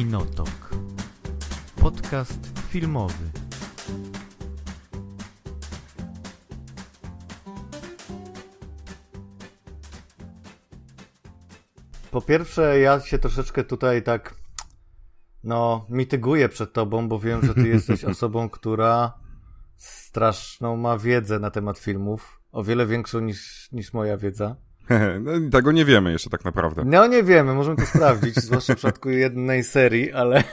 Kinotok. Podcast filmowy. Po pierwsze, ja się troszeczkę tutaj tak, no, mityguję przed tobą, bo wiem, że ty jesteś osobą, która straszną ma wiedzę na temat filmów. O wiele większą niż, niż moja wiedza. no, tego nie wiemy jeszcze tak naprawdę. No nie wiemy, możemy to sprawdzić, zwłaszcza w przypadku jednej serii, ale,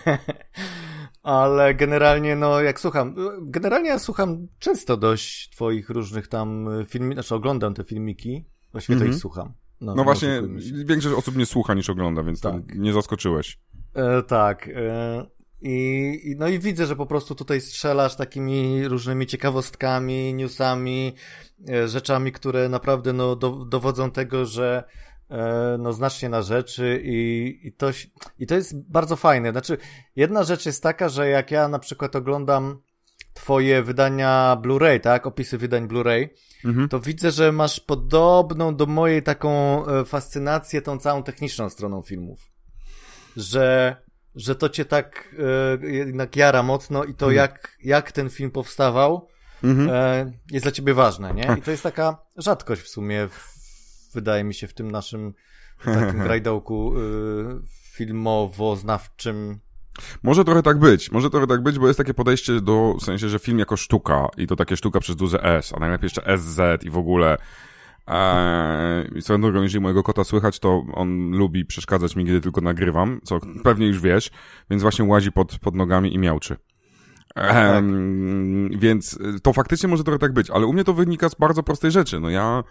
ale generalnie, no jak słucham, generalnie ja słucham często dość twoich różnych tam filmików, znaczy oglądam te filmiki, właściwie mm -hmm. to ich mhm. słucham. No, no właśnie, większość osób nie słucha niż ogląda, więc tak. nie zaskoczyłeś. E, tak. E, i, no i widzę, że po prostu tutaj strzelasz takimi różnymi ciekawostkami, newsami, e, rzeczami, które naprawdę no, do, dowodzą tego, że e, no, znacznie na rzeczy i, i, to, i to jest bardzo fajne. Znaczy, jedna rzecz jest taka, że jak ja na przykład oglądam twoje wydania Blu-ray, tak? Opisy wydań Blu-ray, mhm. to widzę, że masz podobną do mojej taką e, fascynację tą całą techniczną stroną filmów. Że, że to cię tak e, jednak jara mocno i to mhm. jak, jak ten film powstawał mhm. e, jest dla ciebie ważne, nie? I to jest taka rzadkość w sumie, w, wydaje mi się, w tym naszym takim grajdołku e, filmowo-znawczym może trochę tak być, może trochę tak być, bo jest takie podejście do, w sensie, że film jako sztuka i to takie sztuka przez duże S, a najlepiej jeszcze SZ i w ogóle. Eee, swoją drogą, jeżeli mojego kota słychać, to on lubi przeszkadzać mi, kiedy tylko nagrywam, co pewnie już wiesz, więc właśnie łazi pod, pod nogami i miałczy. Eee, więc to faktycznie może trochę tak być, ale u mnie to wynika z bardzo prostej rzeczy. No ja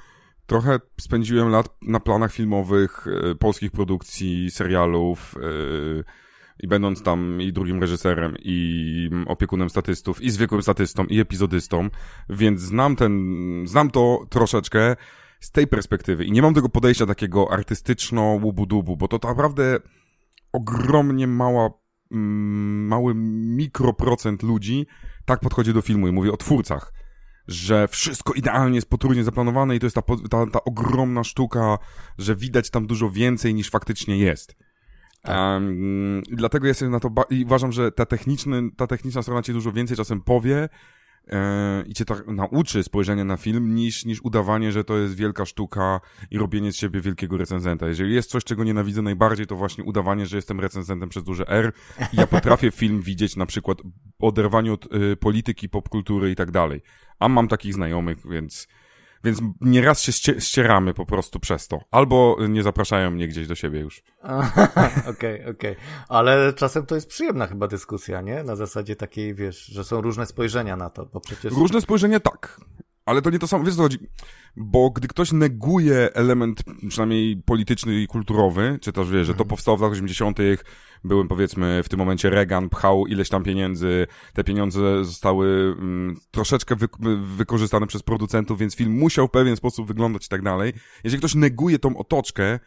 trochę spędziłem lat na planach filmowych, e, polskich produkcji, serialów, e, i będąc tam i drugim reżyserem, i opiekunem statystów, i zwykłym statystą, i epizodystą, więc znam ten, znam to troszeczkę z tej perspektywy i nie mam tego podejścia takiego artystyczno łubu-dubu, bo to, naprawdę ogromnie mała, mm, mały mikroprocent ludzi tak podchodzi do filmu i mówię o twórcach że wszystko idealnie jest potrójnie zaplanowane i to jest ta, ta, ta ogromna sztuka, że widać tam dużo więcej niż faktycznie jest. Um, dlatego jestem na to i uważam, że ta, techniczny, ta techniczna strona ci dużo więcej czasem powie i cię tak nauczy spojrzenia na film, niż, niż udawanie, że to jest wielka sztuka i robienie z siebie wielkiego recenzenta. Jeżeli jest coś, czego nienawidzę najbardziej, to właśnie udawanie, że jestem recenzentem przez duże R i ja potrafię film widzieć na przykład oderwaniu od y, polityki, popkultury i tak dalej. A mam takich znajomych, więc więc nieraz się ścieramy po prostu przez to. Albo nie zapraszają mnie gdzieś do siebie już. Okej, okej. Okay, okay. Ale czasem to jest przyjemna chyba dyskusja, nie? Na zasadzie takiej, wiesz, że są różne spojrzenia na to, bo przecież... Różne spojrzenia tak. Ale to nie to samo, wiesz co chodzi? Bo gdy ktoś neguje element przynajmniej polityczny i kulturowy, czy też wie, że to mhm. powstało w latach 80., byłem powiedzmy w tym momencie Reagan, pchał ileś tam pieniędzy, te pieniądze zostały mm, troszeczkę wy wykorzystane przez producentów, więc film musiał w pewien sposób wyglądać i tak dalej. Jeżeli ktoś neguje tą otoczkę,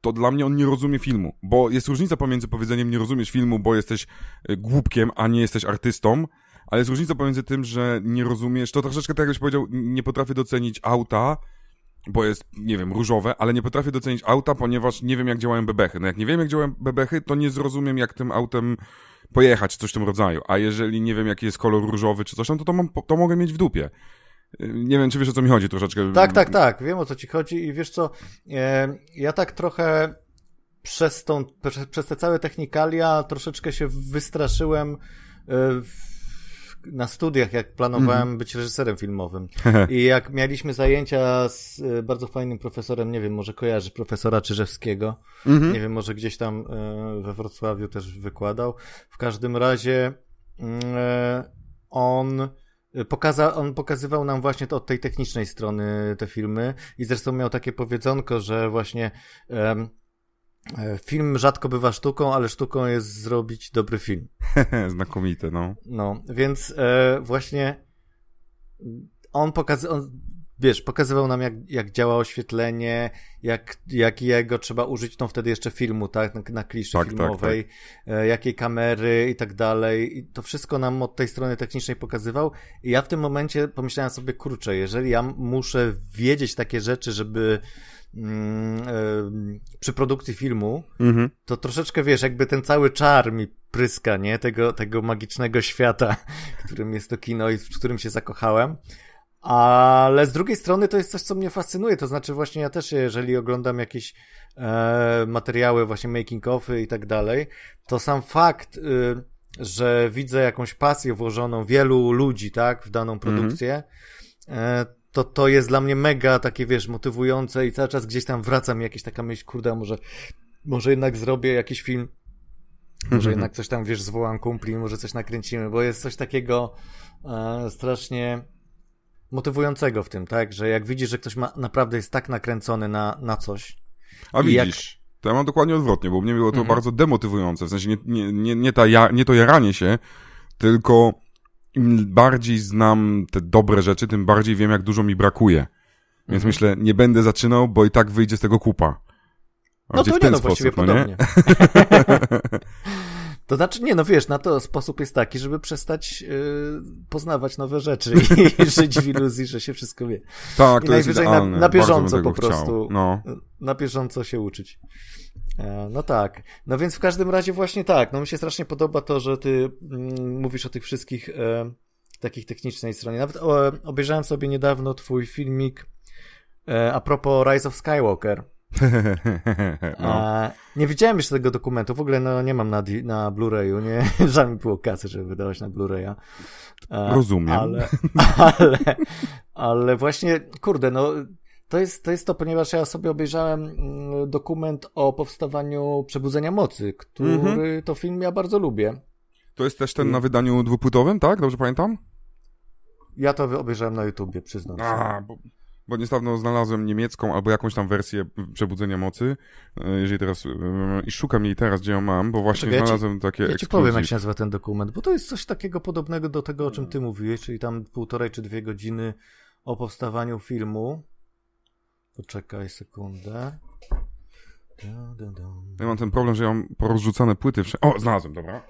to dla mnie on nie rozumie filmu, bo jest różnica pomiędzy powiedzeniem nie rozumiesz filmu, bo jesteś y, głupkiem, a nie jesteś artystą, ale jest różnica pomiędzy tym, że nie rozumiesz, to troszeczkę tak jakbyś powiedział, nie potrafię docenić auta, bo jest, nie wiem, różowe, ale nie potrafię docenić auta, ponieważ nie wiem, jak działają bebechy. No jak nie wiem, jak działają bebechy, to nie zrozumiem, jak tym autem pojechać, coś w tym rodzaju. A jeżeli nie wiem, jaki jest kolor różowy, czy coś tam, to to, mam, to mogę mieć w dupie. Nie wiem, czy wiesz, o co mi chodzi troszeczkę. Tak, tak, tak. Wiem, o co ci chodzi i wiesz co, e, ja tak trochę przez tą, przez, te całe technikalia troszeczkę się wystraszyłem e, na studiach, jak planowałem mm. być reżyserem filmowym. I jak mieliśmy zajęcia z e, bardzo fajnym profesorem, nie wiem, może kojarzy profesora Czyżewskiego. Mm -hmm. Nie wiem, może gdzieś tam e, we Wrocławiu też wykładał. W każdym razie mm, e, on Pokaza, on pokazywał nam właśnie to od tej technicznej strony te filmy i zresztą miał takie powiedzonko, że właśnie um, film rzadko bywa sztuką, ale sztuką jest zrobić dobry film. Znakomite, no. No, więc e, właśnie on pokazał, wiesz, pokazywał nam jak, jak działa oświetlenie, jak, jakiego trzeba użyć, no wtedy jeszcze filmu, tak, na, na kliszy Tak, tak, filmowej, e, jakiej kamery i tak dalej. I to wszystko nam od tej strony technicznej pokazywał. I ja w tym momencie pomyślałem sobie, kurczę, jeżeli ja muszę wiedzieć takie rzeczy, żeby e, przy produkcji filmu, Mhm. to troszeczkę wiesz, jakby ten cały czar mi pryska, nie? Tego, tego magicznego świata, którym jest to kino i w którym się zakochałem. Ale z drugiej strony to jest coś, co mnie fascynuje. To znaczy, właśnie ja też, jeżeli oglądam jakieś e, materiały, właśnie making ofy i tak dalej, to sam fakt, y, że widzę jakąś pasję włożoną wielu ludzi, tak, w daną produkcję, e, to to jest dla mnie mega takie, wiesz, motywujące i cały czas gdzieś tam wraca mi jakaś taka myśl, kurde, może, może jednak zrobię jakiś film, może jednak coś tam, wiesz, zwołam kumpli, może coś nakręcimy, bo jest coś takiego e, strasznie motywującego w tym, tak, że jak widzisz, że ktoś ma, naprawdę jest tak nakręcony na, na coś, A I jak- widzisz, to ja mam dokładnie odwrotnie, bo mnie było to Mhm. bardzo demotywujące. W sensie nie, nie, nie, nie, ta ja, nie to jaranie się, tylko im bardziej znam te dobre rzeczy, tym bardziej wiem, jak dużo mi brakuje. Więc Mhm. myślę, nie będę zaczynał, bo i tak wyjdzie z tego kupa. No to w nie, ten no sposób, właściwie no nie? podobnie. to znaczy, nie, no wiesz, na to sposób jest taki, żeby przestać yy, poznawać nowe rzeczy i żyć w iluzji, że się wszystko wie. Tak, I to jest najwyżej na- idealne. na bym bieżąco po prostu. Chciał. No. Na bieżąco się uczyć. E, No tak. No więc w każdym razie właśnie tak. No mi się strasznie podoba to, że ty mm, mówisz o tych wszystkich e, takich technicznej stronie. Nawet o, obejrzałem sobie niedawno twój filmik e, a propos Rise of Skywalker. no. Nie widziałem jeszcze tego dokumentu. W ogóle no, nie mam na, na Blu-rayu. Nie, żal mi było kasy, żeby wydawać na Blu-raya. E, Rozumiem. Ale, ale, ale właśnie, kurde, no to jest, to jest to, ponieważ ja sobie obejrzałem mm, dokument o powstawaniu Przebudzenia Mocy, który Mhm. to film ja bardzo lubię. To jest też ten na wydaniu dwupłytowym, tak? Dobrze pamiętam? Ja to obejrzałem na YouTubie, przyznam się. A, bo, bo niedawno znalazłem niemiecką albo jakąś tam wersję Przebudzenia Mocy. e, Jeżeli teraz. e, I szukam jej teraz, gdzie ją mam, bo właśnie Czekaj, ja ci- znalazłem takie. Ja ci ekskluzyw. powiem, jak się nazywa ten dokument, bo to jest coś takiego podobnego do tego, o czym ty mówiłeś, czyli tam półtorej czy dwie godziny o powstawaniu filmu. Poczekaj sekundę. Da, da, da. Ja mam ten problem, że ja mam porozrzucane płyty. O, znalazłem, dobra.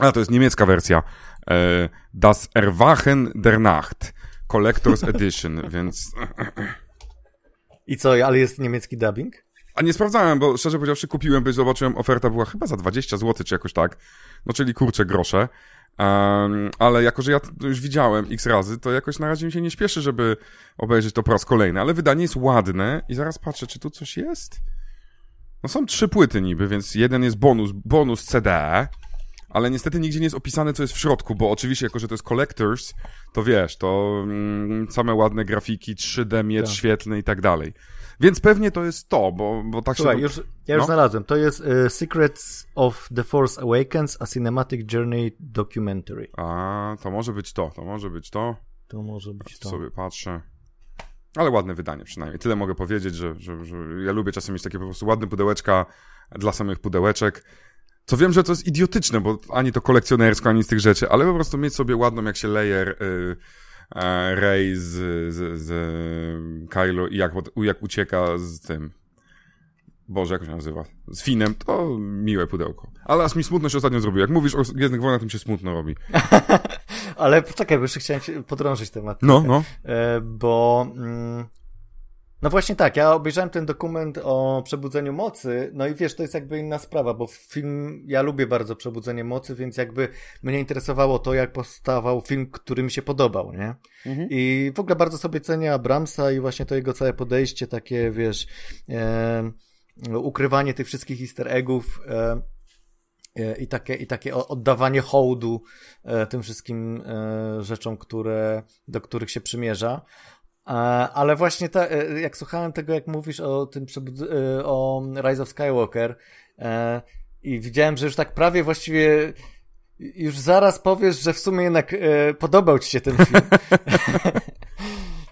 A, to jest niemiecka wersja. E, das Erwachen der Nacht. Collector's Edition, więc... I co, ale jest niemiecki dubbing? A nie sprawdzałem, bo szczerze powiedziawszy kupiłem, bo zobaczyłem, oferta była chyba za 20 zł, czy jakoś tak. No, czyli kurczę grosze. Um, ale jako, że ja to już widziałem x razy, to jakoś na razie mi się nie śpieszy, żeby obejrzeć to po raz kolejny. Ale wydanie jest ładne i zaraz patrzę, czy tu coś jest. No są trzy płyty niby, więc jeden jest bonus, bonus CD, ale niestety nigdzie nie jest opisane, co jest w środku, bo oczywiście, jako że to jest Collectors, to wiesz, to mm, same ładne grafiki, 3D, miecz Tak. świetlny i tak dalej. Więc pewnie to jest to, bo, bo tak Słuchaj, się... już, ja już No. znalazłem. To jest e, Secrets of the Force Awakens, a Cinematic Journey Documentary. A, to może być to, to może być to. To może być to. sobie patrzę. Ale ładne wydanie przynajmniej. Tyle mogę powiedzieć, że, że, że ja lubię czasem mieć takie po prostu ładne pudełeczka dla samych pudełeczek. Co wiem, że to jest idiotyczne, bo ani to kolekcjonersko, ani z tych rzeczy, ale po prostu mieć sobie ładną, jak się layer y, e, Rey z, z, z Kylo i jak, jak ucieka z tym. Boże, jak się nazywa? Z Finem, to miłe pudełko. Ale aż mi smutno się ostatnio zrobiło. Jak mówisz o Gwiezdnych Wojnach, to mi się smutno robi. Ale poczekaj, bo jeszcze chciałem ci podrążyć temat. No, no. E, bo... Mm, no właśnie tak, ja obejrzałem ten dokument o przebudzeniu mocy, no i wiesz, to jest jakby inna sprawa, bo film, ja lubię bardzo przebudzenie mocy, więc jakby mnie interesowało to, jak powstawał film, który mi się podobał, nie? I w ogóle bardzo sobie cenię Abramsa i właśnie to jego całe podejście, takie wiesz, e, ukrywanie tych wszystkich easter eggów e, e, i takie, i takie oddawanie hołdu e, tym wszystkim e, rzeczom, które, do których się przymierza. E, Ale właśnie ta, e, jak słuchałem tego, jak mówisz o tym e, o Rise of Skywalker e, i widziałem, że już tak prawie właściwie już zaraz powiesz, że w sumie jednak e, podobał ci się ten film.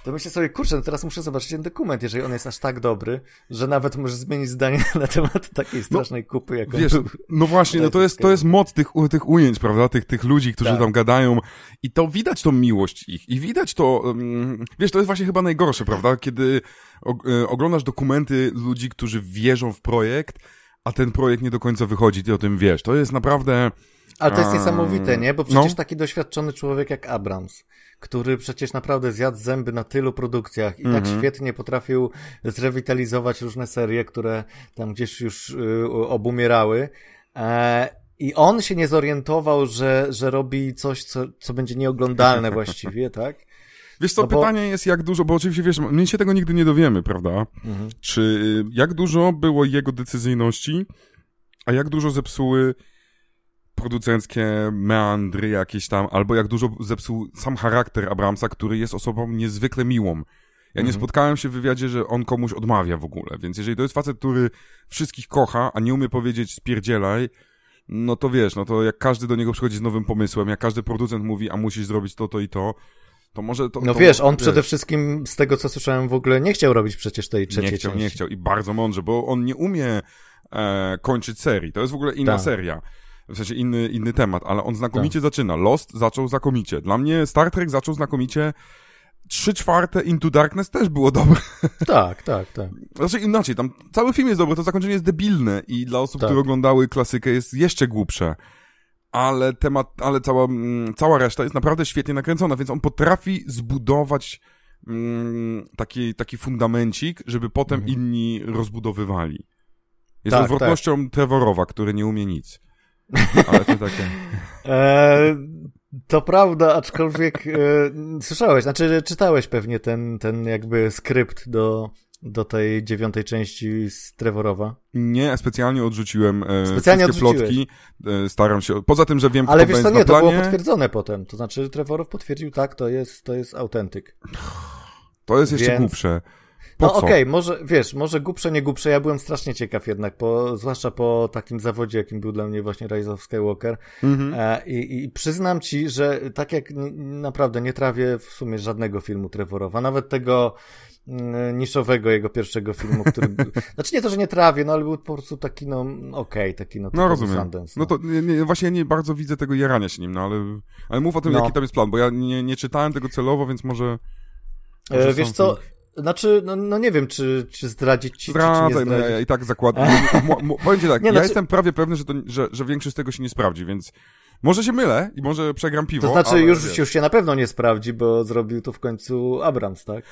to myślę sobie, kurczę, no teraz muszę zobaczyć ten dokument, jeżeli on jest aż tak dobry, że nawet może zmienić zdanie na temat takiej No, strasznej kupy, jaką Wiesz, był. no właśnie, no to jest, to jest moc tych, tych ujęć, prawda, tych, tych ludzi, którzy Tak. tam gadają i to widać tą miłość ich i widać to, um, wiesz, to jest właśnie chyba najgorsze, prawda, kiedy e, oglądasz dokumenty ludzi, którzy wierzą w projekt, a ten projekt nie do końca wychodzi, ty o tym wiesz, to jest naprawdę... Ale to jest niesamowite, nie? Bo przecież no. taki doświadczony człowiek jak Abrams, który przecież naprawdę zjadł zęby na tylu produkcjach i tak Mhm. świetnie potrafił zrewitalizować różne serie, które tam gdzieś już y, obumierały. E, I on się nie zorientował, że, że robi coś, co, co będzie nieoglądalne właściwie, tak? Wiesz co, No bo- pytanie jest jak dużo, bo oczywiście wiesz, my się tego nigdy nie dowiemy, prawda? Mhm. Czy y, jak dużo było jego decyzyjności, a jak dużo zepsuły producenckie meandry jakieś tam, albo jak dużo zepsuł sam charakter Abramsa, który jest osobą niezwykle miłą. Ja nie Mhm. spotkałem się w wywiadzie, że on komuś odmawia w ogóle, więc jeżeli to jest facet, który wszystkich kocha, a nie umie powiedzieć spierdzielaj, no to wiesz, no to jak każdy do niego przychodzi z nowym pomysłem, jak każdy producent mówi, a musisz zrobić to, to i to, to może to... No to, wiesz, on przede wszystkim, z tego co słyszałem, w ogóle nie chciał robić przecież tej trzeciej nie chciał, części. nie chciał i bardzo mądrze, bo on nie umie e, kończyć serii. To jest w ogóle inna Tak. seria. W sensie inny, inny temat, ale on znakomicie zaczyna. Lost zaczął znakomicie. Dla mnie Star Trek zaczął znakomicie. Trzy czwarte Into Darkness też było dobre. Tak, tak, tak. Znaczy inaczej, tam cały film jest dobry, to zakończenie jest debilne i dla osób, Tak. które oglądały klasykę jest jeszcze głupsze. Ale temat, ale cała, mm, cała reszta jest naprawdę świetnie nakręcona, więc on potrafi zbudować mm, taki, taki fundamencik, żeby potem Mhm. inni rozbudowywali. Jest Tak, odwrotnością Trevorowa, który nie umie nic. Ale to takie... E, to prawda, aczkolwiek e, słyszałeś, znaczy czytałeś pewnie ten, ten jakby skrypt do, do tej dziewiątej części z Trevorowa. Nie, specjalnie odrzuciłem e, Specjalnie wszystkie odrzuciłeś. plotki. E, staram się... Poza tym, że wiem, Ale wiesz co, nie, to było potwierdzone potem. To znaczy Trevorow potwierdził, tak, to jest, to jest autentyk. To jest jeszcze Więc- głupsze. Po No okej, może, wiesz, może głupsze, nie głupsze, ja byłem strasznie ciekaw jednak, po, zwłaszcza po takim zawodzie, jakim był dla mnie właśnie Rise of Skywalker. Mhm. E, i, I przyznam ci, że tak jak n- naprawdę nie trawię w sumie żadnego filmu Trevorowa, nawet tego mm, niszowego jego pierwszego filmu, który... znaczy nie to, że nie trawię, no ale był po prostu taki, no okej, taki no, No rozumiem. Sundance, No to nie, nie, właśnie ja nie bardzo widzę tego jarania się nim, no ale, ale mów o tym, No. jaki tam jest plan, bo ja nie, nie czytałem tego celowo, więc może... E, wiesz co. znaczy, no, no nie wiem, czy, czy zdradzić ci, czy, czy nie no ja, zdradzić. ja i tak zakładam. Powiem ci tak, Nie, ja znaczy- jestem prawie pewny, że, to, że, że większość z tego się nie sprawdzi, więc może się mylę i może przegram piwo, To znaczy, już, wiesz. już się na pewno nie sprawdzi, bo zrobił to w końcu Abrams, tak?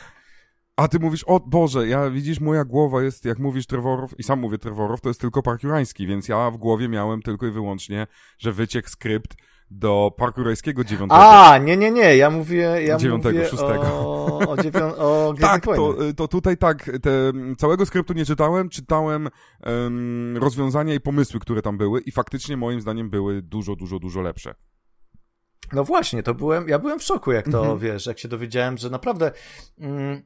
A ty mówisz, o Boże, ja widzisz, moja głowa jest, jak mówisz Trevorow, i sam mówię Trevorow, to jest tylko Park Jurański, więc ja w głowie miałem tylko i wyłącznie, że wyciekł skrypt do Parku Rajskiego dziewiątego. A, nie, nie, nie, ja mówię, ja Dziewiątego, mówię szóstego. o, o, dziewią- o Tak, to, Wojnach. to tutaj tak, te, całego skryptu nie czytałem, czytałem em, rozwiązania i pomysły, które tam były i faktycznie moim zdaniem były dużo, dużo, dużo lepsze. No właśnie, to byłem, ja byłem w szoku, jak to, Mhm. wiesz, jak się dowiedziałem, że naprawdę mm,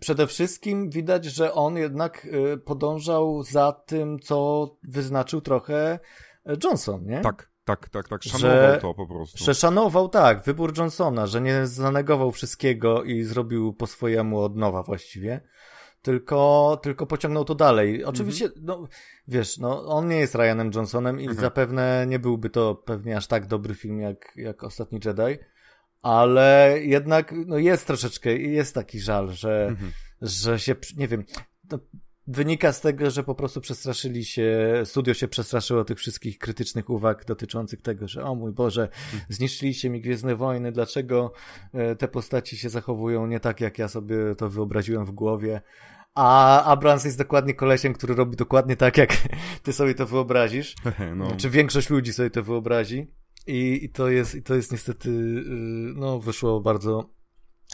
przede wszystkim widać, że on jednak y, podążał za tym, co wyznaczył trochę e, Johnson, nie? Tak, tak, tak, tak, Że- szanował to po prostu. Że szanował, tak, wybór Johnsona, że nie zanegował wszystkiego i zrobił po swojemu od nowa właściwie, tylko, tylko pociągnął to dalej. Oczywiście, Mhm. no, wiesz, no, on nie jest Ryanem Johnsonem i Mhm. zapewne nie byłby to pewnie aż tak dobry film jak, jak Ostatni Jedi, ale jednak, no, jest troszeczkę, jest taki żal, że, Mhm. że się, nie wiem, to wynika z tego, że po prostu przestraszyli się, studio się przestraszyło tych wszystkich krytycznych uwag dotyczących tego, że o mój Boże, zniszczyliście mi Gwiezdne Wojny, dlaczego e, te postaci się zachowują nie tak, jak ja sobie to wyobraziłem w głowie. A Abrams jest dokładnie kolesiem, który robi dokładnie tak, jak ty sobie to wyobrazisz. no. Czy większość ludzi sobie to wyobrazi. I, i to jest, i to jest niestety, y, no, wyszło bardzo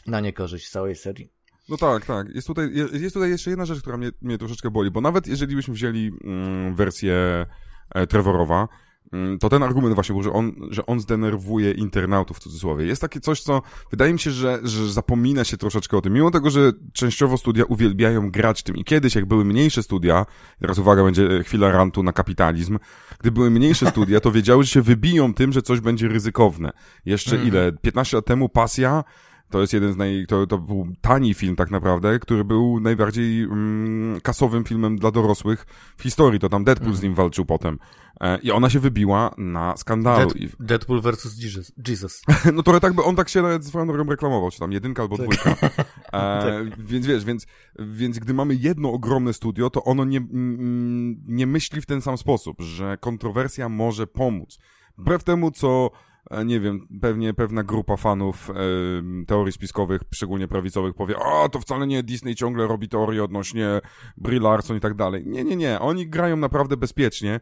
na niekorzyść całej serii. No tak, tak. Jest tutaj, je- jest tutaj jeszcze jedna rzecz, która mnie, mnie troszeczkę boli, bo nawet jeżeli byśmy wzięli mm, wersję e, Trevorowa, mm, to ten argument właśnie był, że on, że on zdenerwuje internautów w cudzysłowie. Jest takie coś, co wydaje mi się, że, że zapomina się troszeczkę o tym. Mimo tego, że częściowo studia uwielbiają grać tym i kiedyś, jak były mniejsze studia, teraz uwaga, będzie chwila rantu na kapitalizm, gdy były mniejsze studia, to wiedziały, że się wybiją tym, że coś będzie ryzykowne. Jeszcze Mhm. ile? 15 lat temu pasja To jest jeden z naj... To, to był tani film tak naprawdę, który był najbardziej mm, kasowym filmem dla dorosłych w historii. To tam Deadpool z nim walczył potem. E, I ona się wybiła na skandalu. Dead, Deadpool versus Jesus. Jesus. no to tak by on tak się nawet swoją drogą reklamował, czy tam jedynka albo Tak. dwójka. E, Więc wiesz, więc, więc gdy mamy jedno ogromne studio, to ono nie, mm, nie myśli w ten sam sposób, że kontrowersja może pomóc. Wbrew temu, co nie wiem, pewnie pewna grupa fanów e, teorii spiskowych, szczególnie prawicowych, powie, a to wcale nie Disney ciągle robi teorie odnośnie Brie Larson i tak dalej. Nie, nie, nie. Oni grają naprawdę bezpiecznie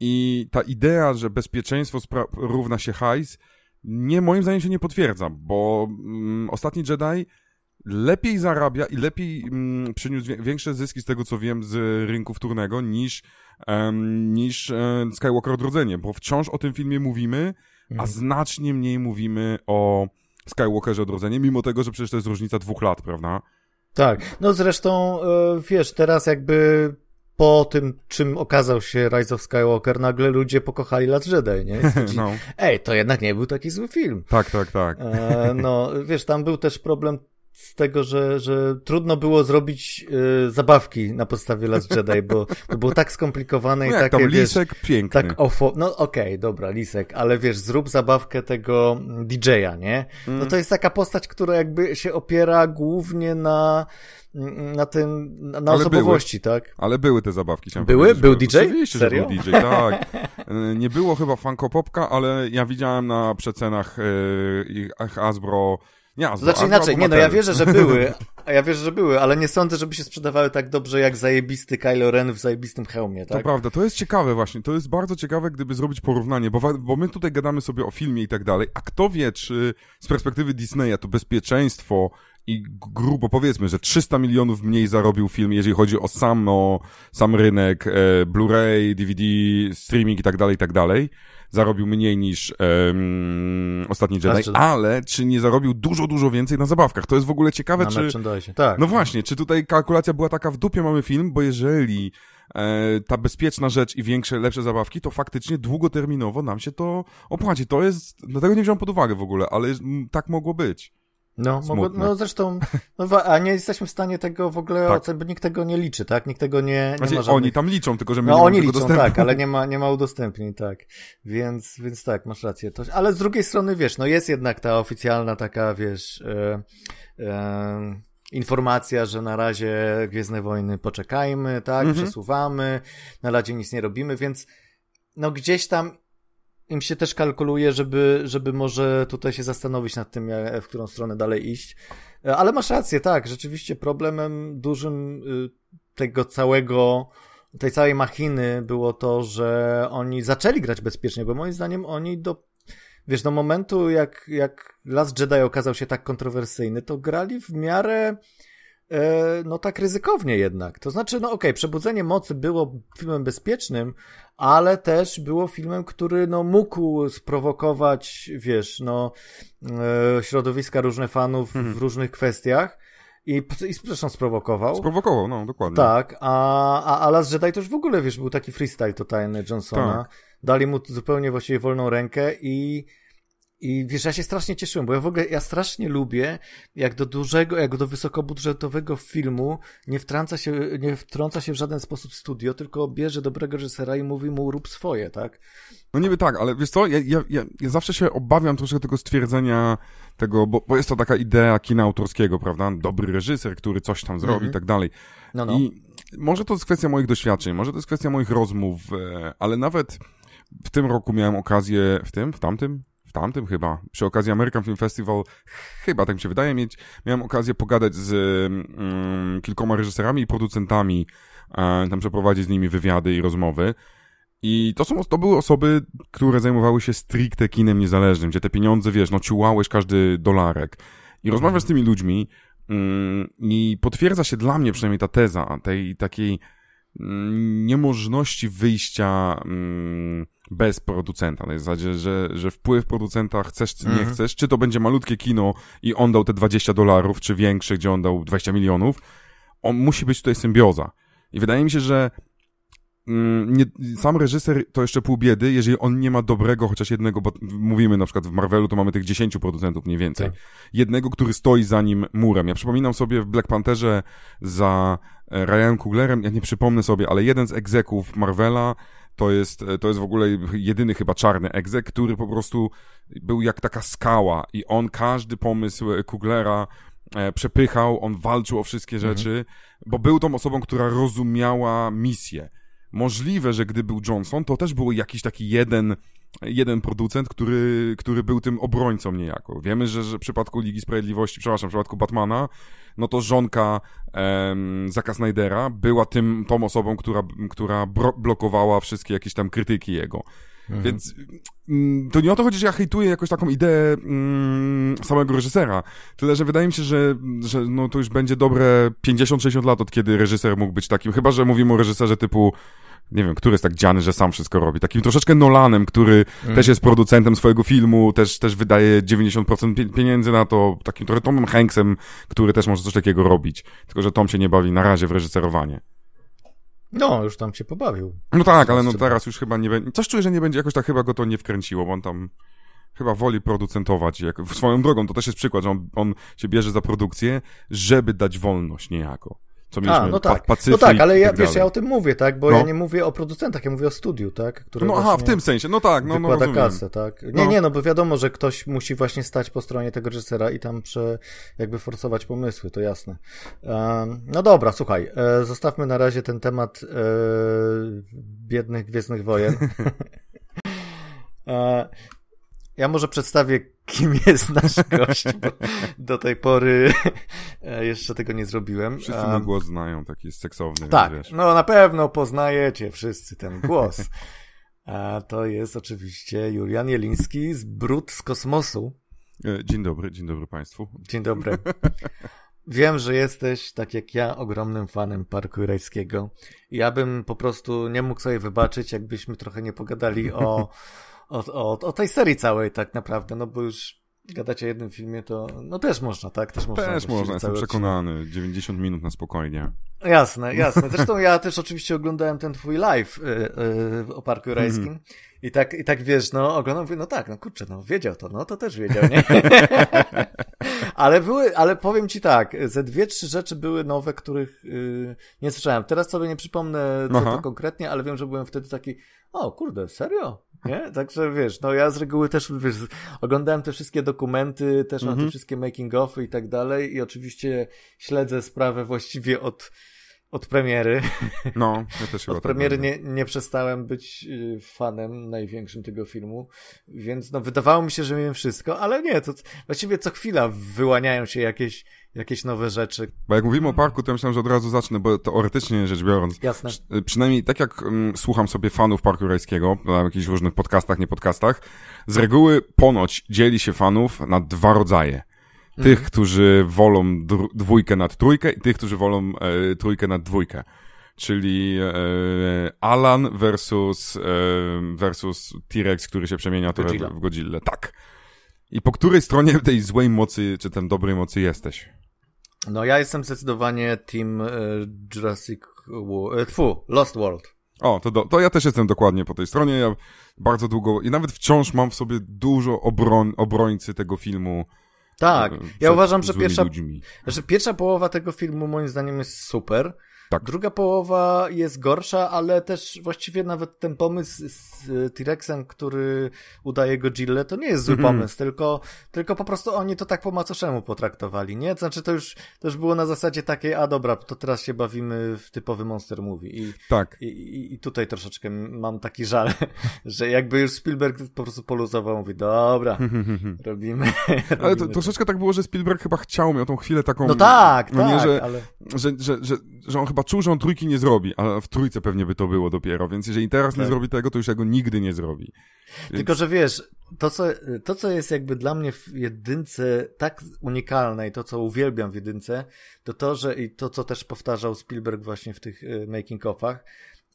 i ta idea, że bezpieczeństwo równa się hajs, nie, moim zdaniem się nie potwierdza, bo mm, ostatni Jedi lepiej zarabia i lepiej mm, przyniósł większe zyski z tego, co wiem, z rynku wtórnego niż, niż e, Skywalker Odrodzenie, bo wciąż o tym filmie mówimy, a znacznie mniej mówimy o Skywalkerze Odrodzenie, mimo tego, że przecież to jest różnica dwóch lat, prawda? Tak, no zresztą, e, wiesz, teraz jakby po tym, czym okazał się Rise of Skywalker, nagle ludzie pokochali Last Jedi, nie? Stwierdzili, No, Ej, to jednak nie był taki zły film. tak, tak, tak. E, no, wiesz, tam był też problem z tego, że, że trudno było zrobić e, zabawki na podstawie Last Jedi, bo to było tak skomplikowane No i takie, tam wiesz, Lisek piękny. tak ofo... No okej, dobra, Lisek, ale wiesz, zrób zabawkę tego DJ-a, nie? No Mm. to jest taka postać, która jakby się opiera głównie na na tym, na, Ale osobowości, tak? Ale były te zabawki. Były? Był DJ? Oczywiście, Serio? że był DJ, tak. Nie było chyba Funko Popka, ale ja widziałem na przecenach e, ich Hasbro... Hasbro, Znaczy inaczej, nie no, ja wierzę, że były, a ja wierzę, że były, ale nie sądzę, żeby się sprzedawały tak dobrze jak zajebisty Kylo Ren w zajebistym hełmie, To tak? prawda, to jest ciekawe właśnie, to jest bardzo ciekawe, gdyby zrobić porównanie, bo, bo my tutaj gadamy sobie o filmie i tak dalej, a kto wie, czy z perspektywy Disneya to bezpieczeństwo i grubo powiedzmy, że 300 milionów mniej zarobił film, jeżeli chodzi o sam, o sam rynek e, Blu-ray, DVD, streaming i tak dalej, i tak dalej, zarobił mniej niż em, Ostatni Jedi, ale czy nie zarobił dużo, dużo więcej na zabawkach? To jest w ogóle ciekawe, Na czy... tak. No właśnie, czy tutaj kalkulacja była taka w dupie mamy film, bo jeżeli e, ta bezpieczna rzecz i większe, lepsze zabawki, to faktycznie długoterminowo nam się to opłaci. To jest, no tego nie wziąłem pod uwagę w ogóle, ale tak mogło być. No, mogło, no zresztą, no, a nie jesteśmy w stanie tego w ogóle Tak. ocenić, bo nikt tego nie liczy, tak? Nikt tego nie, nie Znaczy, ma żadnych... oni tam liczą, tylko że my No nie oni liczą, dostępu. tak, ale nie ma, nie ma udostępnień, tak. Więc, więc tak, masz rację. To, ale z drugiej strony, wiesz, no jest jednak ta oficjalna taka, wiesz, e, e, informacja, że na razie Gwiezdne Wojny poczekajmy, tak, Mhm. przesuwamy, na razie nic nie robimy, więc no gdzieś tam im się też kalkuluje, żeby, żeby może tutaj się zastanowić nad tym, w którą stronę dalej iść. E, Ale masz rację, tak, rzeczywiście problemem dużym y, tego całego, tej całej machiny było to, że oni zaczęli grać bezpiecznie, bo moim zdaniem oni do, wiesz, do momentu jak, jak Last Jedi okazał się tak kontrowersyjny, to grali w miarę no tak ryzykownie jednak. To znaczy, no okej, Przebudzenie Mocy było filmem bezpiecznym, ale też było filmem, który no mógł sprowokować, wiesz, no e, środowiska różne fanów Mhm. w różnych kwestiach i, i zresztą sprowokował. Sprowokował, no, dokładnie. Tak, a, a, a Last Jedi to już w ogóle, wiesz, był taki freestyle totalny Johnsona. Tak. Dali mu zupełnie właściwie wolną rękę i, i wiesz, ja się strasznie cieszyłem, bo ja w ogóle, ja strasznie lubię, jak do dużego, jak do wysokobudżetowego filmu nie wtrąca się, nie wtrąca się w żaden sposób studio, tylko bierze dobrego reżysera i mówi mu rób swoje, tak? No niby tak, ale wiesz co, ja, ja, ja, ja zawsze się obawiam troszkę tego stwierdzenia tego, bo, bo jest to taka idea kina autorskiego, prawda? Dobry reżyser, który coś tam zrobi Mhm. i tak dalej. No, no. I może to jest kwestia moich doświadczeń, może to jest kwestia moich rozmów, e, ale nawet w tym roku miałem okazję, w tym, w tamtym, w tamtym chyba, przy okazji American Film Festival, chyba tak mi się wydaje, mieć, miałem okazję pogadać z mm, kilkoma reżyserami i producentami, e, tam przeprowadzić z nimi wywiady i rozmowy. I to, są, to były osoby, które zajmowały się stricte kinem niezależnym, gdzie te pieniądze, wiesz, no ciułałeś każdy dolarek. I rozmawiasz z tymi ludźmi mm, i potwierdza się dla mnie przynajmniej ta teza tej takiej mm, niemożności wyjścia mm, bez producenta. Na zasadzie, że, że wpływ producenta chcesz czy nie Mhm. chcesz, czy to będzie malutkie kino i on dał te 20 dolarów, czy większe, gdzie on dał 20 milionów, on musi być tutaj symbioza. I wydaje mi się, że mm, nie, sam reżyser to jeszcze pół biedy, jeżeli on nie ma dobrego, chociaż jednego, bo mówimy na przykład w Marvelu, to mamy tych 10 producentów mniej więcej. Tak. Jednego, który stoi za nim murem. Ja przypominam sobie w Black Pantherze za e, Ryanem Kuglerem, ja nie przypomnę sobie, ale jeden z egzeków Marvela to jest, to jest w ogóle jedyny chyba czarny egzek, który po prostu był jak taka skała i on każdy pomysł Kuglera e, przepychał, on walczył o wszystkie Mhm. rzeczy, bo był tą osobą, która rozumiała misję. Możliwe, że gdy był Johnson, to też był jakiś taki jeden, jeden producent, który, który był tym obrońcą niejako. Wiemy, że, że w przypadku Ligi Sprawiedliwości, przepraszam, w przypadku Batmana, no to żonka em, Zaka Snydera była tym, tą osobą, która, która blokowała wszystkie jakieś tam krytyki jego. Mhm. Więc mm, to nie o to chodzi, że ja hejtuję jakoś taką ideę mm, samego reżysera, tyle, że wydaje mi się, że, że no, to już będzie dobre 50-60 lat, od kiedy reżyser mógł być takim, chyba, że mówimy o reżyserze typu nie wiem, który jest tak dziany, że sam wszystko robi. Takim troszeczkę Nolanem, który też jest producentem swojego filmu, też, też wydaje 90% pie- pieniędzy na to, takim trochę Tomem Hanksem, który też może coś takiego robić. Tylko, że Tom się nie bawi na razie w reżyserowanie. No, już tam cię pobawił. No tak, ale no teraz już chyba nie będzie. Coś czuję, że nie będzie jakoś tak chyba go to nie wkręciło, bo on tam chyba woli producentować. Jak, swoją drogą, to też jest przykład, że on, on się bierze za produkcję, żeby dać wolność niejako. Co mieliśmy A, no tak. pa, Pacyfik no tak, ale ja, tak wiesz, ja o tym mówię, tak? Bo No. ja nie mówię o producentach, ja mówię o studiu, tak? Które No aha, w tym sensie, no tak, no, no wykłada rozumiem. kasę, tak? Nie, No. nie, no bo wiadomo, że ktoś musi właśnie stać po stronie tego reżysera i tam prze, jakby forsować pomysły, to jasne. Um, no dobra, słuchaj, e, zostawmy na razie ten temat e, biednych Gwiezdnych Wojen. e, ja może przedstawię, kim jest nasz gość, bo do tej pory e, jeszcze tego nie zrobiłem. Wszyscy mój głos znają, taki jest seksowny, tak, wiesz. no na pewno poznajecie wszyscy ten głos. A to jest oczywiście Julian Jeliński z Brud z kosmosu. E, Dzień dobry, dzień dobry Państwu. Dzień dobry. Wiem, że jesteś, tak jak ja, ogromnym fanem Parku Jurajskiego. Ja bym po prostu nie mógł sobie wybaczyć, jakbyśmy trochę nie pogadali o, o, o, o tej serii całej tak naprawdę, no bo już gadacie o jednym filmie, to no też można, tak? Też można. Też można, jestem cały odcinek. przekonany. 90 minut na spokojnie. Jasne, jasne. Zresztą ja też oczywiście oglądałem ten twój live y, y, o Parku Mhm. i tak, i tak wiesz, no oglądam, mówię, no tak, no kurczę, no wiedział to, no to też wiedział, nie? ale były, ale powiem ci tak, ze dwie, trzy rzeczy były nowe, których y, nie słyszałem. Teraz sobie nie przypomnę, co Aha. to konkretnie, ale wiem, że byłem wtedy taki, o kurde, serio? Nie? Także wiesz, no ja z reguły też, wiesz, oglądałem te wszystkie dokumenty, też mam te Mhm. wszystkie making-offy i tak dalej i oczywiście śledzę sprawę właściwie od, od premiery. No, ja też chyba Od tak premiery będę. nie, nie przestałem być y, fanem największym tego filmu, więc no wydawało mi się, że wiem wszystko, ale nie, to właściwie co chwila wyłaniają się jakieś, jakieś nowe rzeczy. Bo jak mówimy o parku, to ja myślałem, że od razu zacznę, bo teoretycznie rzecz biorąc, Jasne. Y, Przynajmniej tak jak mm, słucham sobie fanów Parku Rajskiego, na jakichś różnych podcastach, nie podcastach, z reguły ponoć dzieli się fanów na dwa rodzaje. Tych, którzy wolą dwójkę nad trójkę i tych, którzy wolą e, trójkę nad dwójkę. Czyli e, Alan versus, e, versus T-Rex, który się przemienia trochę Godzilla. w, Godzillę. Tak. I po której stronie tej złej mocy, czy tej dobrej mocy jesteś? No ja jestem zdecydowanie team y, Jurassic World, y, tfu, Lost World. O, to, do, to ja też jestem dokładnie po tej stronie. Ja bardzo długo i nawet wciąż mam w sobie dużo obroń, obrońcy tego filmu. Tak, ja uważam, że pierwsza, że pierwsza połowa tego filmu moim zdaniem jest super. Tak. Druga połowa jest gorsza, ale też właściwie nawet ten pomysł z T-Rexem, który udaje Godzilla, to nie jest zły Mhm. pomysł, tylko, tylko po prostu oni to tak po macoszemu potraktowali, nie? To znaczy to już, to już było na zasadzie takiej, a dobra, to teraz się bawimy w typowy monster movie i, Tak. i, i, tutaj troszeczkę mam taki żal, że jakby już Spielberg po prostu poluzował, mówi, dobra, robimy. Ale to, troszeczkę tak było, że Spielberg chyba chciał, miał tą chwilę taką... No tak, no tak, nie, że, ale... że, że, że, że on chyba czuł, że on trójki nie zrobi, a w trójce pewnie by to było dopiero, więc jeżeli teraz nie Tak. zrobi tego, to już tego nigdy nie zrobi. Tylko, że wiesz, to co, to co jest jakby dla mnie w jedynce tak unikalne i to co uwielbiam w jedynce, to to, że i to co też powtarzał Spielberg właśnie w tych y, making-offach,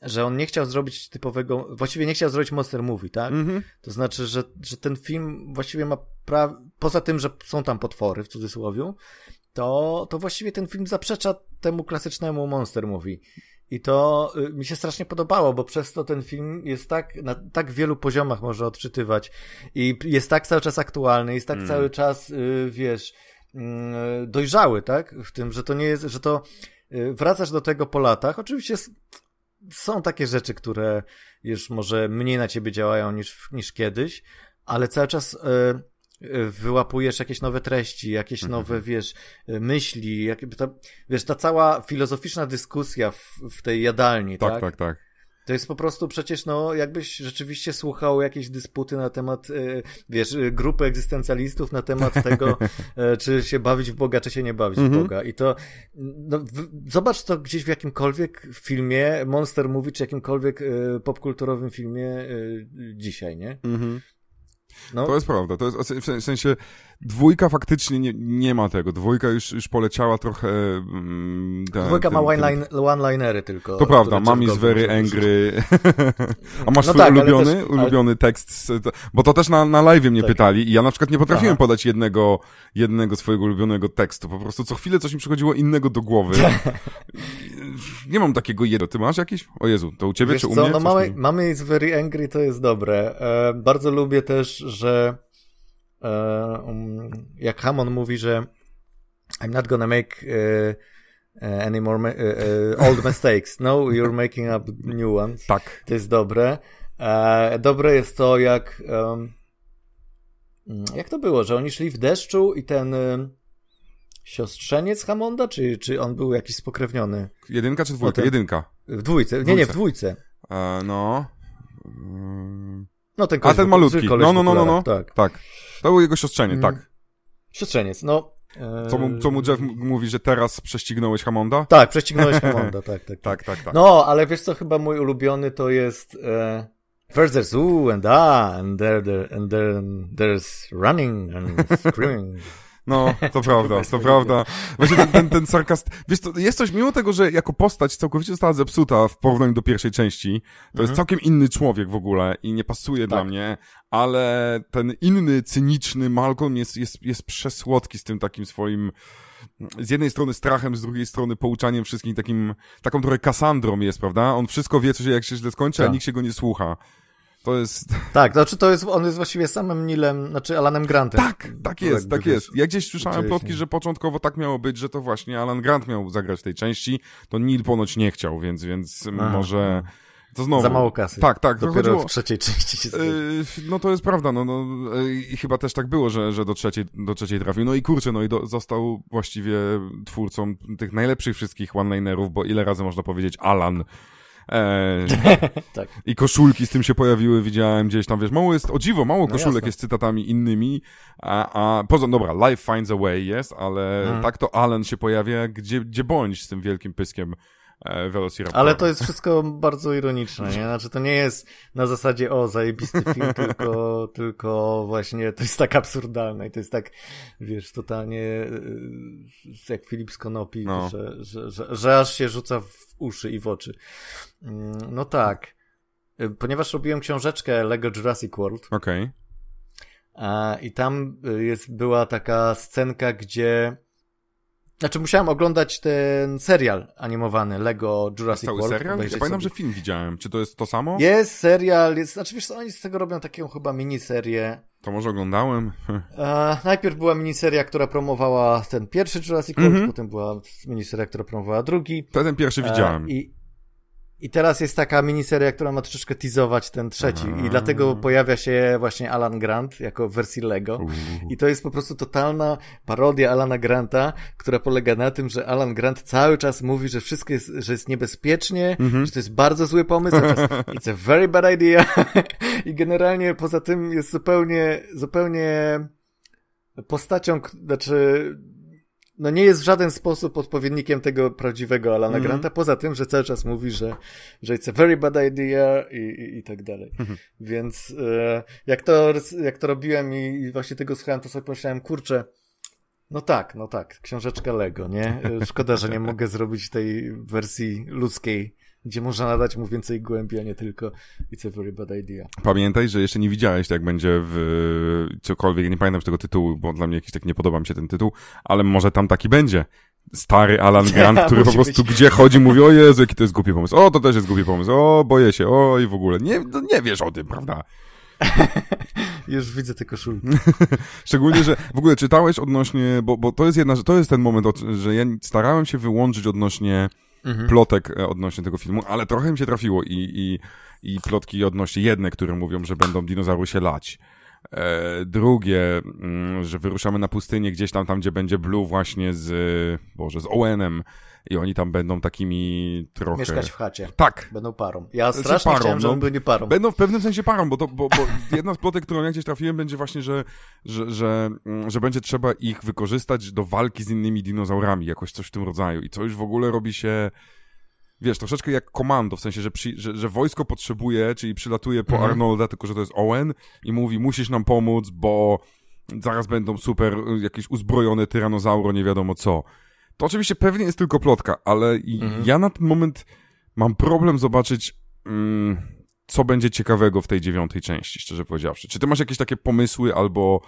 że on nie chciał zrobić typowego, właściwie nie chciał zrobić monster movie, tak? Mhm. To znaczy, że, że ten film właściwie ma pra... poza tym, że są tam potwory w cudzysłowie, to, to właściwie ten film zaprzecza temu klasycznemu monster movie. I to y, mi się strasznie podobało, bo przez to ten film jest tak, na tak wielu poziomach może odczytywać i jest tak cały czas aktualny, jest tak Mm. cały czas, y, wiesz, mm, dojrzały, tak? W tym, że to nie jest, że to y, wracasz do tego po latach. Oczywiście są takie rzeczy, które już może mniej na ciebie działają niż, niż kiedyś, ale cały czas y, y, wyłapujesz jakieś nowe treści, jakieś Mhm. nowe, wiesz, y, myśli, jakby ta, wiesz, ta cała filozoficzna dyskusja w, w tej jadalni, tak? Tak, tak, tak. To jest po prostu przecież, no, jakbyś rzeczywiście słuchał jakieś dysputy na temat, y, wiesz, y, grupy egzystencjalistów na temat tego, e, czy się bawić w Boga, czy się nie bawić Mhm. w Boga. I to, no, w, zobacz to gdzieś w jakimkolwiek filmie, Monster Movie, czy jakimkolwiek y, popkulturowym filmie y, dzisiaj, nie? Mhm. No, To jest prawda, to jest w sen- w sensie dwójka faktycznie nie, nie ma tego. Dwójka już, już poleciała trochę. Mm, ten, dwójka ma ten- ten- one-line- one-linery tylko. To prawda, które mam Jeff is Goldblum very angry. A masz No swój tak, ale ulubiony, też- ale- ulubiony tekst? z- to- Bo to też na, na live mnie Tak. pytali i ja na przykład nie potrafiłem Aha. podać jednego, jednego swojego ulubionego tekstu. Po prostu co chwilę coś mi przychodziło innego do głowy. nie mam takiego jednego. Ty masz jakiś? O Jezu, to u ciebie Wiesz czy u co, mnie? no mamy, mi- mamy very angry, to jest dobre. E, bardzo lubię też, że e, um, jak Hammond mówi, że I'm not gonna make e, e, any more old mistakes. No, you're making up new ones. Tak. To jest dobre. Dobre jest to, jak mm, jak to było, że oni szli w deszczu i ten siostrzeniec Hamonda, czy, czy on był jakiś spokrewniony? Jedynka czy dwójka? Jedynka. W dwójce. Nie, nie, w dwójce. E, no. Mm, No ten A koleś ten w- malutki. No, no, no, no, no. Tak. Tak. To był jego siostrzenie, Mhm. tak. Siostrzeniec, no. e, Co mu, co mu Jeff m- mówi, że teraz prześcignąłeś Hamonda? Tak, prześcignąłeś Hamonda, tak, tak, tak. Tak, tak, tak. No, ale wiesz co, chyba mój ulubiony to jest e, First there's ooh and ah, and there, there, and then there's running and screaming. No, to prawda, to prawda. Właśnie ten, ten, ten sarkast... Wiesz, to jest coś, mimo tego, że jako postać całkowicie została zepsuta w porównaniu do pierwszej części, to jest całkiem inny człowiek w ogóle i nie pasuje dla mnie, ale ten inny, cyniczny Malcolm jest, jest, jest przesłodki z tym takim swoim z jednej strony strachem, z drugiej strony pouczaniem wszystkich takim, taką trochę Kassandrą jest, prawda? On wszystko wie, co się, jak się źle skończy, a Tak. nikt się go nie słucha. To jest... Tak, znaczy to jest, on jest właściwie samym Nilem, znaczy Alanem Grantem. Tak, tak jest, Jakby, tak jest. Ja gdzieś słyszałem plotki, że początkowo tak miało być, że to właśnie Alan Grant miał zagrać w tej części, to Neil ponoć nie chciał, więc, więc Aha. może... To znowu... Za mało kasy. Tak, tak. Dopiero chodziło- w trzeciej części się. Yy, No to jest prawda, no, no yy, i chyba też tak było, że, że do, trzeciej, do trzeciej trafił. No i kurczę, no i do, został właściwie twórcą tych najlepszych wszystkich one-linerów, bo ile razy można powiedzieć Alan. Eee, Tak. I koszulki z tym się pojawiły, widziałem gdzieś tam, wiesz, mało jest, o dziwo, mało No koszulek jest cytatami innymi, a, a poza, dobra, Life Finds a Way jest, ale Mhm. tak to Alan się pojawia, gdzie, gdzie bądź z tym wielkim pyskiem e, Velociraptora. Ale to jest wszystko bardzo ironiczne, nie? Znaczy to nie jest na zasadzie o, zajebisty film, tylko, tylko właśnie to jest tak absurdalne i to jest tak, wiesz, totalnie yy, jak Filip z Konopi, No. że, że, że, że aż się rzuca w uszy i w oczy. Mm, No tak. Y, Ponieważ robiłem książeczkę Lego Jurassic World Okej. a, i tam jest, była taka scenka, gdzie znaczy musiałem oglądać ten serial animowany Lego Jurassic Cały World. serial? Ja pamiętam, sobie. że film widziałem. Czy to jest to samo? Jest serial, jest, znaczy wiesz co, oni z tego robią taką chyba miniserię. To może oglądałem. E, najpierw była miniseria, która promowała ten pierwszy Jurassic World, Mhm. potem była miniseria, która promowała drugi. To ten pierwszy widziałem. E, I, I teraz jest taka miniseria, która ma troszeczkę teasować ten trzeci i dlatego pojawia się właśnie Alan Grant jako w wersji Lego. I to jest po prostu totalna parodia Alana Granta, która polega na tym, że Alan Grant cały czas mówi, że wszystko jest, że jest niebezpiecznie, Mhm. że to jest bardzo zły pomysł, czas it's a very bad idea. I generalnie poza tym jest zupełnie, zupełnie postacią, znaczy, no nie jest w żaden sposób odpowiednikiem tego prawdziwego Alana Mhm. Granta, poza tym, że cały czas mówi, że, że it's a very bad idea i, i, i tak dalej. Mhm. Więc e, jak, to, jak to robiłem i, i właśnie tego słuchałem, to sobie pomyślałem, kurczę, no tak, no tak, książeczka Lego, nie? E, Szkoda, że nie mogę zrobić tej wersji ludzkiej, gdzie można nadać mu więcej głębi, a nie tylko it's a very bad idea. Pamiętaj, że jeszcze nie widziałeś, jak będzie w cokolwiek, nie pamiętam tego tytułu, bo dla mnie jakiś tak nie podoba mi się ten tytuł, ale może tam taki będzie. stary Alan Grant, który po prostu być. gdzie chodzi, mówi, o Jezu, jaki to jest głupi pomysł, o, to też jest głupi pomysł, o, boję się, o, i w ogóle. Nie, nie wiesz o tym, prawda? Już widzę te koszulki. Szczególnie, że w ogóle czytałeś odnośnie, bo, bo to jest jedna, to jest ten moment, że ja starałem się wyłączyć odnośnie Mhm. plotek e, odnośnie tego filmu, ale trochę mi się trafiło i, i, i plotki odnośnie jedne, które mówią, że będą dinozaury się lać. E, drugie, mm, że wyruszamy na pustynię gdzieś tam, tam gdzie będzie Blue właśnie z, Boże, z Owenem i oni tam będą takimi trochę... Mieszkać w chacie. Tak, Będą parą. Ja strasznie parą, chciałem, żeby no. byli parą. Będą w pewnym sensie parą, bo, to, bo, bo jedna z plotek, którą ja gdzieś trafiłem, będzie właśnie, że, że, że, mm, że będzie trzeba ich wykorzystać do walki z innymi dinozaurami, jakoś coś w tym rodzaju. I co już w ogóle robi się, wiesz, troszeczkę jak komando, w sensie, że, przy, że, że wojsko potrzebuje, czyli przylatuje po Mhm. Arnolda, tylko że to jest Owen i mówi, musisz nam pomóc, bo zaraz będą super y, jakieś uzbrojone tyranozauro, nie wiadomo co. To oczywiście pewnie jest tylko plotka, ale Mhm. ja na ten moment mam problem zobaczyć, mm, co będzie ciekawego w tej dziewiątej części, szczerze powiedziawszy. Czy ty masz jakieś takie pomysły albo,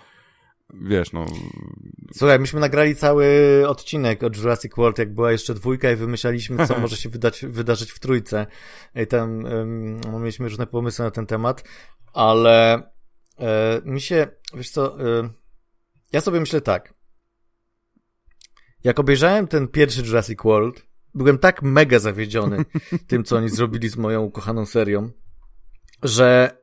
wiesz, no... Słuchaj, myśmy nagrali cały odcinek o Jurassic World, jak była jeszcze dwójka i wymyślaliśmy, co może się wydać, wydarzyć w trójce. I tam um, no, mieliśmy różne pomysły na ten temat, ale e, mi się, wiesz co, e, ja sobie myślę tak. Jak obejrzałem ten pierwszy Jurassic World, byłem tak mega zawiedziony tym, co oni zrobili z moją ukochaną serią, że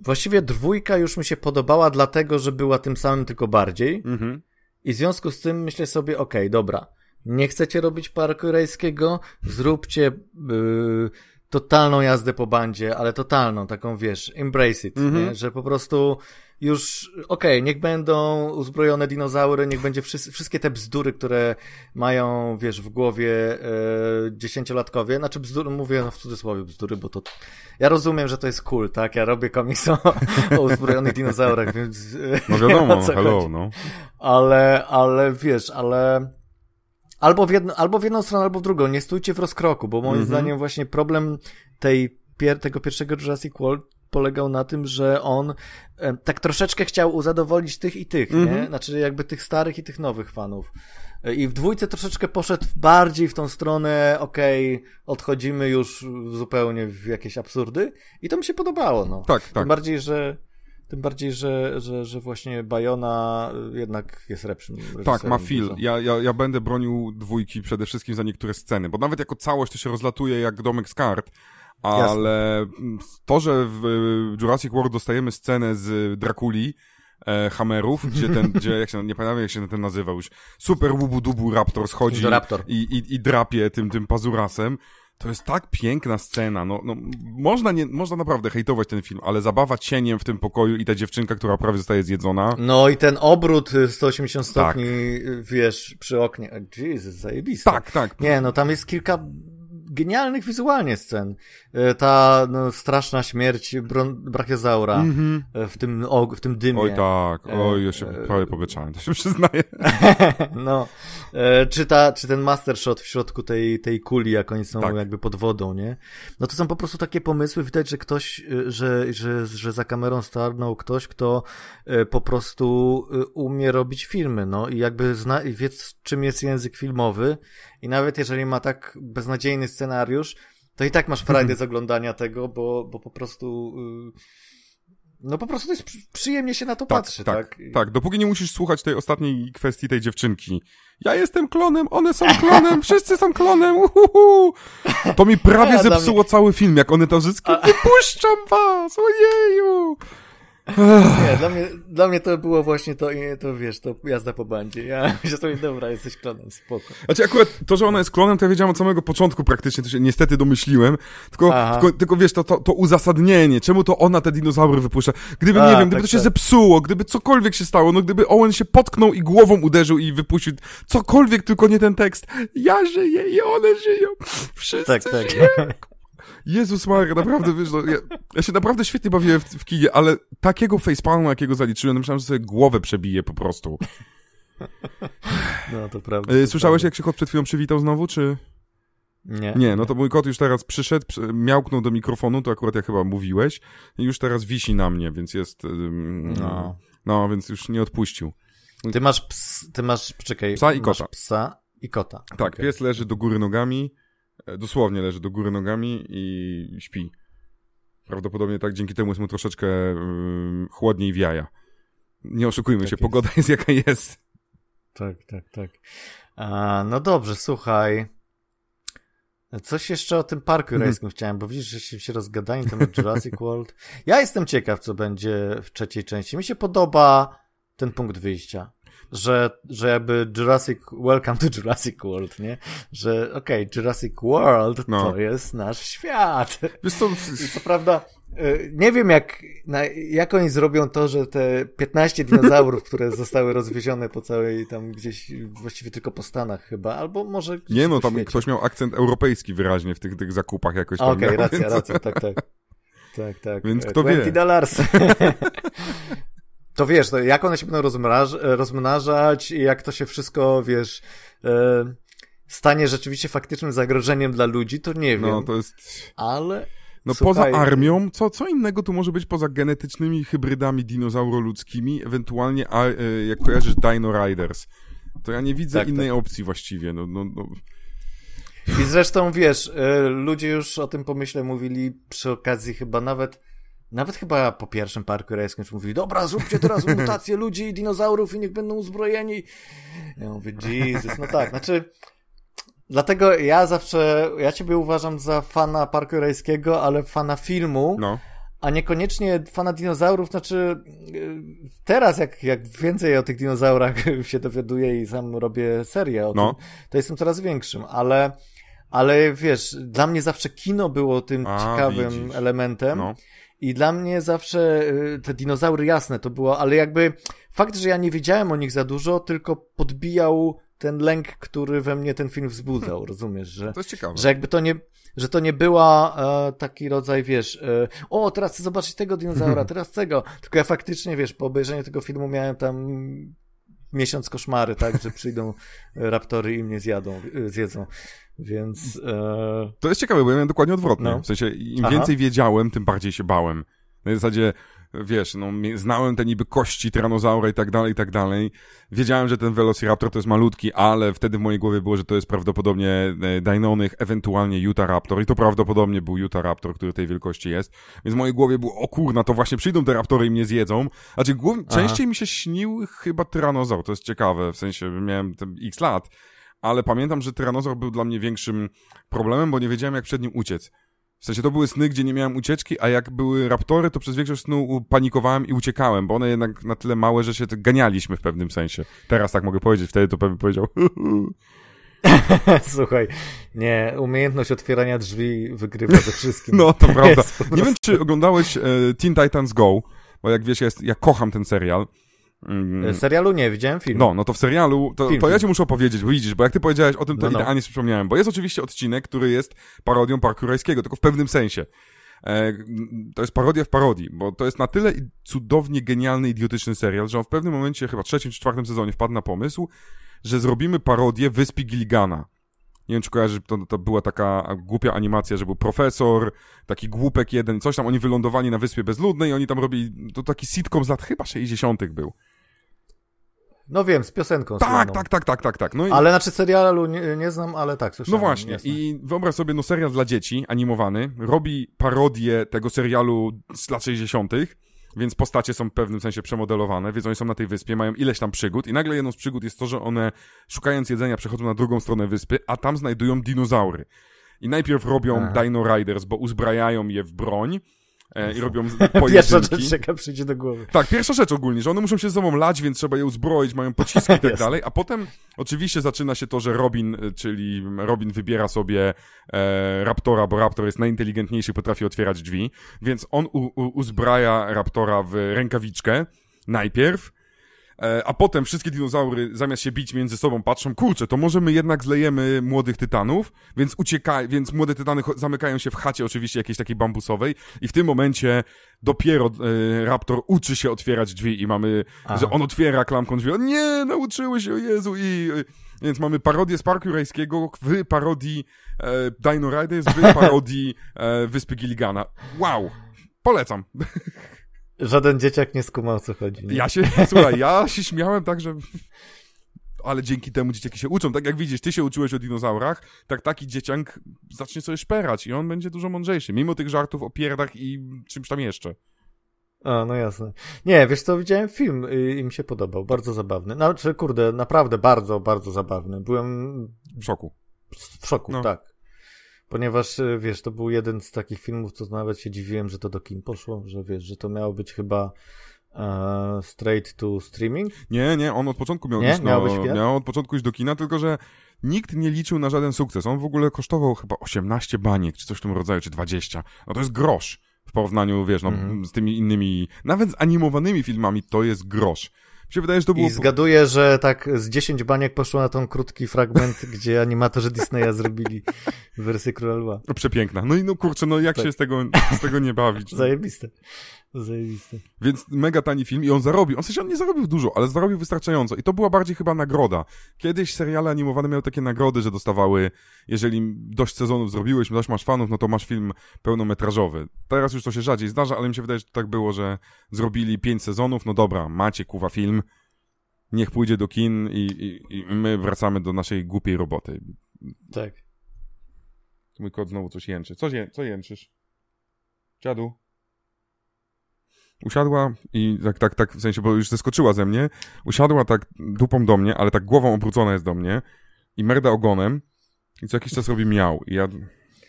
właściwie dwójka już mi się podobała, dlatego, że była tym samym, tylko bardziej. Mhm. I w związku z tym myślę sobie, okej, dobra, nie chcecie robić parku rajskiego, zróbcie yy, totalną jazdę po bandzie, ale totalną, taką wiesz, embrace it, Mhm. że po prostu już, okej, niech będą uzbrojone dinozaury, niech będzie wszys- wszystkie te bzdury, które mają, wiesz, w głowie yy, dziesięciolatkowie, znaczy bzdury, mówię no, w cudzysłowie bzdury, bo to, ja rozumiem, że to jest cool, tak, ja robię komiks o, o uzbrojonych dinozaurach, więc... yy, No wiadomo, co hello, no. Ale, ale wiesz, ale albo w, jedno, albo w jedną stronę, albo w drugą. Nie stójcie w rozkroku, bo moim Mhm. zdaniem właśnie problem tej, pier, tego pierwszego Jurassic World polegał na tym, że on e, tak troszeczkę chciał uzadowolić tych i tych, nie? Mhm. Znaczy jakby tych starych i tych nowych fanów. E, I w dwójce troszeczkę poszedł bardziej w tą stronę, okej, odchodzimy już zupełnie w jakieś absurdy i to mi się podobało, no. Tak, Tym tak. bardziej, że tym bardziej, że, że, że właśnie Bayona y, jednak jest lepszym. Tak, ma feel. Ja, ja, ja będę bronił dwójki przede wszystkim za niektóre sceny, bo nawet jako całość to się rozlatuje jak domek z kart, ale to, że w y, Jurassic World dostajemy scenę z Drakuli, e, Hammerów, gdzie ten, gdzie, jak się, nie pamiętam jak się ten nazywał już, super łubu-dubu Raptor schodzi Indoraptor. i, i, i drapie tym, tym pazurasem, to jest tak piękna scena, no, no można, nie, można naprawdę hejtować ten film, ale zabawa cieniem w tym pokoju i ta dziewczynka, która prawie zostaje zjedzona, No i ten obrót y, 180 Tak. stopni, y, wiesz, przy oknie. Jesus, zajebiste. tak, tak, Nie, no tam jest kilka genialnych wizualnie scen. Y, Ta no, straszna śmierć brachiozaura Mhm. y, w, tym, og- w tym dymie. Oj tak, oj, ja się E, prawie pobeczałem, to się przyznaję. No, e, czy, ta, czy ten master shot w środku tej, tej kuli, jak oni są Tak. jakby pod wodą, nie? No to są po prostu takie pomysły, widać, że ktoś, e, że, że, że za kamerą stanął ktoś, kto e, po prostu e, umie robić filmy, no i jakby zna, wie, czym jest język filmowy i nawet jeżeli ma tak beznadziejny scenariusz, to i tak masz frajdę z oglądania tego, bo, bo po prostu... y, No po prostu to jest przy- przyjemnie się na to patrzy, tak? tak, tak. Dopóki nie musisz słuchać tej ostatniej kwestii tej dziewczynki. Ja jestem klonem, one są klonem, wszyscy są klonem, uhuhu. To mi prawie zepsuło cały film, jak one to wszystkie, wypuszczam was, ojeju. Nie, dla mnie, dla mnie to było właśnie to, to wiesz, to jazda po bandzie. Ja myślę sobie, dobra, jesteś klonem, spoko. Znaczy akurat to, że ona jest klonem, to ja wiedziałem od samego początku praktycznie, to się niestety domyśliłem. Tylko, tylko, tylko wiesz, to, to, to uzasadnienie, czemu to ona te dinozaury wypuszcza. Gdyby, A, nie wiem, gdyby tak, to się tak. zepsuło, gdyby cokolwiek się stało, no gdyby Owen się potknął i głową uderzył i wypuścił cokolwiek, tylko nie ten tekst. Ja żyję i one żyją. Wszyscy Tak, tak. żyją. Jezus Maria, naprawdę, wiesz, no, ja, ja się naprawdę świetnie bawiłem w, w kinie, ale takiego facepalma, jakiego zaliczyłem, no myślałem, że sobie głowę przebije po prostu. No to prawda. E, to Słyszałeś, prawda. jak się kot przed chwilą przywitał znowu, czy... Nie. Nie, no to mój kot już teraz przyszedł, przy- miałknął do mikrofonu, to akurat jak chyba mówiłeś, i już teraz wisi na mnie, więc jest... ym, No. no, więc już nie odpuścił. Ty masz ps, ty masz, poczekaj. Psa i masz kota. psa. I kota. Tak, okay. pies leży do góry nogami, dosłownie leży do góry nogami i śpi. Prawdopodobnie tak dzięki temu jest mu troszeczkę um, chłodniej w jaja. Nie oszukujmy tak się, jest. pogoda jest jaka jest. Tak, tak, tak. A, no dobrze, słuchaj. Coś jeszcze o tym parku rajskim chciałem, bo widzisz, że się, się rozgadali temat Jurassic World. Ja jestem ciekaw, co będzie w trzeciej części. Mi się podoba ten punkt wyjścia że, że jakby Jurassic, welcome to Jurassic World, nie? Że okej, okay, Jurassic World no. to jest nasz świat. Co? I co prawda, y, nie wiem jak, na, jak oni zrobią to, że te 15 dinozaurów, które zostały rozwiezione po całej tam gdzieś, właściwie tylko po Stanach chyba, albo może Nie no, tam świecie. ktoś miał akcent europejski wyraźnie w tych, tych zakupach jakoś. Okej, okay, racja, więc... racja, tak, tak. Tak, tak. Więc kto 20 wie. dollars. To wiesz, to jak one się będą rozmnaż rozmnażać i jak to się wszystko, wiesz, e, stanie rzeczywiście faktycznym zagrożeniem dla ludzi, to nie no, wiem. No, to jest... Ale... No Słuchaj, poza armią, co, co innego tu może być poza genetycznymi hybrydami dinozauroludzkimi, ewentualnie a, e, jak kojarzysz Dino Riders, to ja nie widzę tak, innej tak. opcji właściwie. No, no, no. I zresztą wiesz, e, ludzie już o tym pomyśle mówili przy okazji chyba nawet nawet chyba po pierwszym parku rajskim już mówili, dobra, zróbcie teraz mutację ludzi i dinozaurów i niech będą uzbrojeni. Ja mówię, Jesus, no tak, znaczy... Dlatego ja zawsze, ja ciebie uważam za fana parku rajskiego, ale fana filmu, no. a niekoniecznie fana dinozaurów, znaczy teraz jak, jak więcej o tych dinozaurach się dowiaduję i sam robię serię o no. tym, to jestem coraz większym, ale ale wiesz, dla mnie zawsze kino było tym a, ciekawym widzisz. elementem. No. I dla mnie zawsze y, te dinozaury jasne to było, ale jakby fakt, że ja nie wiedziałem o nich za dużo, tylko podbijał ten lęk, który we mnie ten film wzbudzał, hmm. rozumiesz, że, to jest ciekawe. że jakby to nie, że to nie była e, taki rodzaj, wiesz, e, o, teraz chcę zobaczyć tego dinozaura, teraz tego, tylko ja faktycznie, wiesz, po obejrzeniu tego filmu miałem tam miesiąc koszmary, tak, że przyjdą raptory i mnie zjadą, zjedzą. Więc. E... To jest ciekawe, bo ja miałem dokładnie odwrotnie. No. W sensie, im Aha. więcej wiedziałem, tym bardziej się bałem. Na zasadzie, wiesz, no, znałem te niby kości tyranozaura i tak dalej, i tak dalej. Wiedziałem, że ten Velociraptor to jest malutki, ale wtedy w mojej głowie było, że to jest prawdopodobnie e, Deinonych, ewentualnie Utah Raptor i to prawdopodobnie był Utah Raptor, który tej wielkości jest. Więc w mojej głowie było, o kurna, to właśnie przyjdą te raptory i mnie zjedzą. Znaczy, głów... częściej mi się śnił chyba tyranozaur, to jest ciekawe, w sensie miałem x lat ale pamiętam, że tyranozaur był dla mnie większym problemem, bo nie wiedziałem, jak przed nim uciec. W sensie to były sny, gdzie nie miałem ucieczki, a jak były raptory, to przez większość snu panikowałem i uciekałem, bo one jednak na tyle małe, że się ganialiśmy w pewnym sensie. Teraz tak mogę powiedzieć, wtedy to pewnie powiedział. Słuchaj, nie, umiejętność otwierania drzwi wygrywa ze wszystkim. No, to prawda. Nie wiem, czy oglądałeś e, Teen Titans Go, bo jak wiesz, ja, jest, ja kocham ten serial. Mm. Serialu nie, widziałem film. No, no to w serialu, to, film, to ja ci muszę opowiedzieć, bo widzisz, bo jak ty powiedziałeś o tym, to no, no. idealnie przypomniałem, bo jest oczywiście odcinek, który jest parodią Parku Rajskiego, tylko w pewnym sensie. E, to jest parodia w parodii, bo to jest na tyle cudownie genialny, idiotyczny serial, że on w pewnym momencie, chyba trzecim czy czwartym sezonie wpadł na pomysł, że zrobimy parodię Wyspy Gilligana. Nie wiem, czy kojarzy, to, to była taka głupia animacja, że był profesor, taki głupek jeden, coś tam, oni wylądowali na Wyspie Bezludnej i oni tam robili, to taki sitcom z lat chyba 60 był. No wiem, z piosenką. Tak, tak, tak, tak, tak, tak. No i... Ale znaczy serialu nie, nie znam, ale tak, słyszałem. No właśnie, i wyobraź sobie, no serial dla dzieci, animowany, robi parodię tego serialu z lat 60., więc postacie są w pewnym sensie przemodelowane, więc oni są na tej wyspie, mają ileś tam przygód i nagle jedną z przygód jest to, że one szukając jedzenia przechodzą na drugą stronę wyspy, a tam znajdują dinozaury. I najpierw robią Aha. Dino Riders, bo uzbrajają je w broń, e, i robią pojedynki. Pierwsza rzecz, jaka przyjdzie do głowy. Tak, pierwsza rzecz ogólnie, że one muszą się ze sobą lać, więc trzeba je uzbroić, mają pociski i tak dalej, a potem oczywiście zaczyna się to, że Robin, e, czyli Robin wybiera sobie e, Raptora, bo Raptor jest najinteligentniejszy, potrafi otwierać drzwi, więc on u, u, uzbraja Raptora w rękawiczkę najpierw, a potem wszystkie dinozaury zamiast się bić między sobą patrzą, kurczę, to może my jednak zlejemy młodych tytanów, więc uciekają, więc młode tytany zamykają się w chacie oczywiście jakiejś takiej bambusowej i w tym momencie dopiero e, Raptor uczy się otwierać drzwi i mamy, Aha. że on otwiera klamką drzwi, nie, nauczyły się, Jezu, i... Więc mamy parodię z Parku Rajskiego w parodii e, Dino Riders, w parodii e, Wyspy Gilligana. Wow! Polecam. Żaden dzieciak nie skumał, o co chodzi. Nie? Ja się, słuchaj, ja się śmiałem tak, że... ale dzięki temu dzieciaki się uczą. Tak jak widzisz, ty się uczyłeś o dinozaurach, tak taki dzieciak zacznie sobie szperać i on będzie dużo mądrzejszy, mimo tych żartów o pierdach i czymś tam jeszcze. A, no jasne. Nie, wiesz co, widziałem film i mi się podobał. Bardzo zabawny. Znaczy, kurde, naprawdę bardzo, bardzo zabawny. Byłem W szoku. w szoku, No. tak. Ponieważ, y, wiesz, to był jeden z takich filmów, co nawet się dziwiłem, że to do kin poszło, że wiesz, że to miało być chyba e, straight to streaming. Nie, nie, on od początku miał Nie? iść, Miał no, film? miał od początku iść do kina, tylko że nikt nie liczył na żaden sukces. On w ogóle kosztował chyba 18 baniek, czy coś w tym rodzaju, czy 20. No to jest grosz w porównaniu, wiesz, no, Mhm. z tymi innymi, nawet z animowanymi filmami to jest grosz. Mi się wydaje, że to było... I zgaduję, że tak z 10 baniek poszło na ten krótki fragment, gdzie animatorzy Disneya zrobili wersję Króla Lwa. Przepiękna. No i no kurczę, no jak Tak. się z tego, z tego nie bawić? no? Zajebiste. Zajebiste. Więc mega tani film i on zarobił. On w sensie on nie zarobił dużo, ale zarobił wystarczająco. I to była bardziej chyba nagroda. Kiedyś seriale animowane miały takie nagrody, że dostawały, jeżeli dość sezonów zrobiłeś, dość masz fanów, no to masz film pełnometrażowy. Teraz już to się rzadziej zdarza, ale mi się wydaje, że to tak było, że zrobili pięć sezonów, no dobra, macie kuwa film, niech pójdzie do kin i, i, i my wracamy do naszej głupiej roboty. Tak. Mój kot znowu coś jęczy. Co, je, co jęczysz? Dziadu? Usiadła i tak, tak, tak, w sensie, bo już zeskoczyła ze mnie, usiadła tak dupą do mnie, ale tak głową obrócona jest do mnie i merda ogonem i co jakiś czas robi miał i ja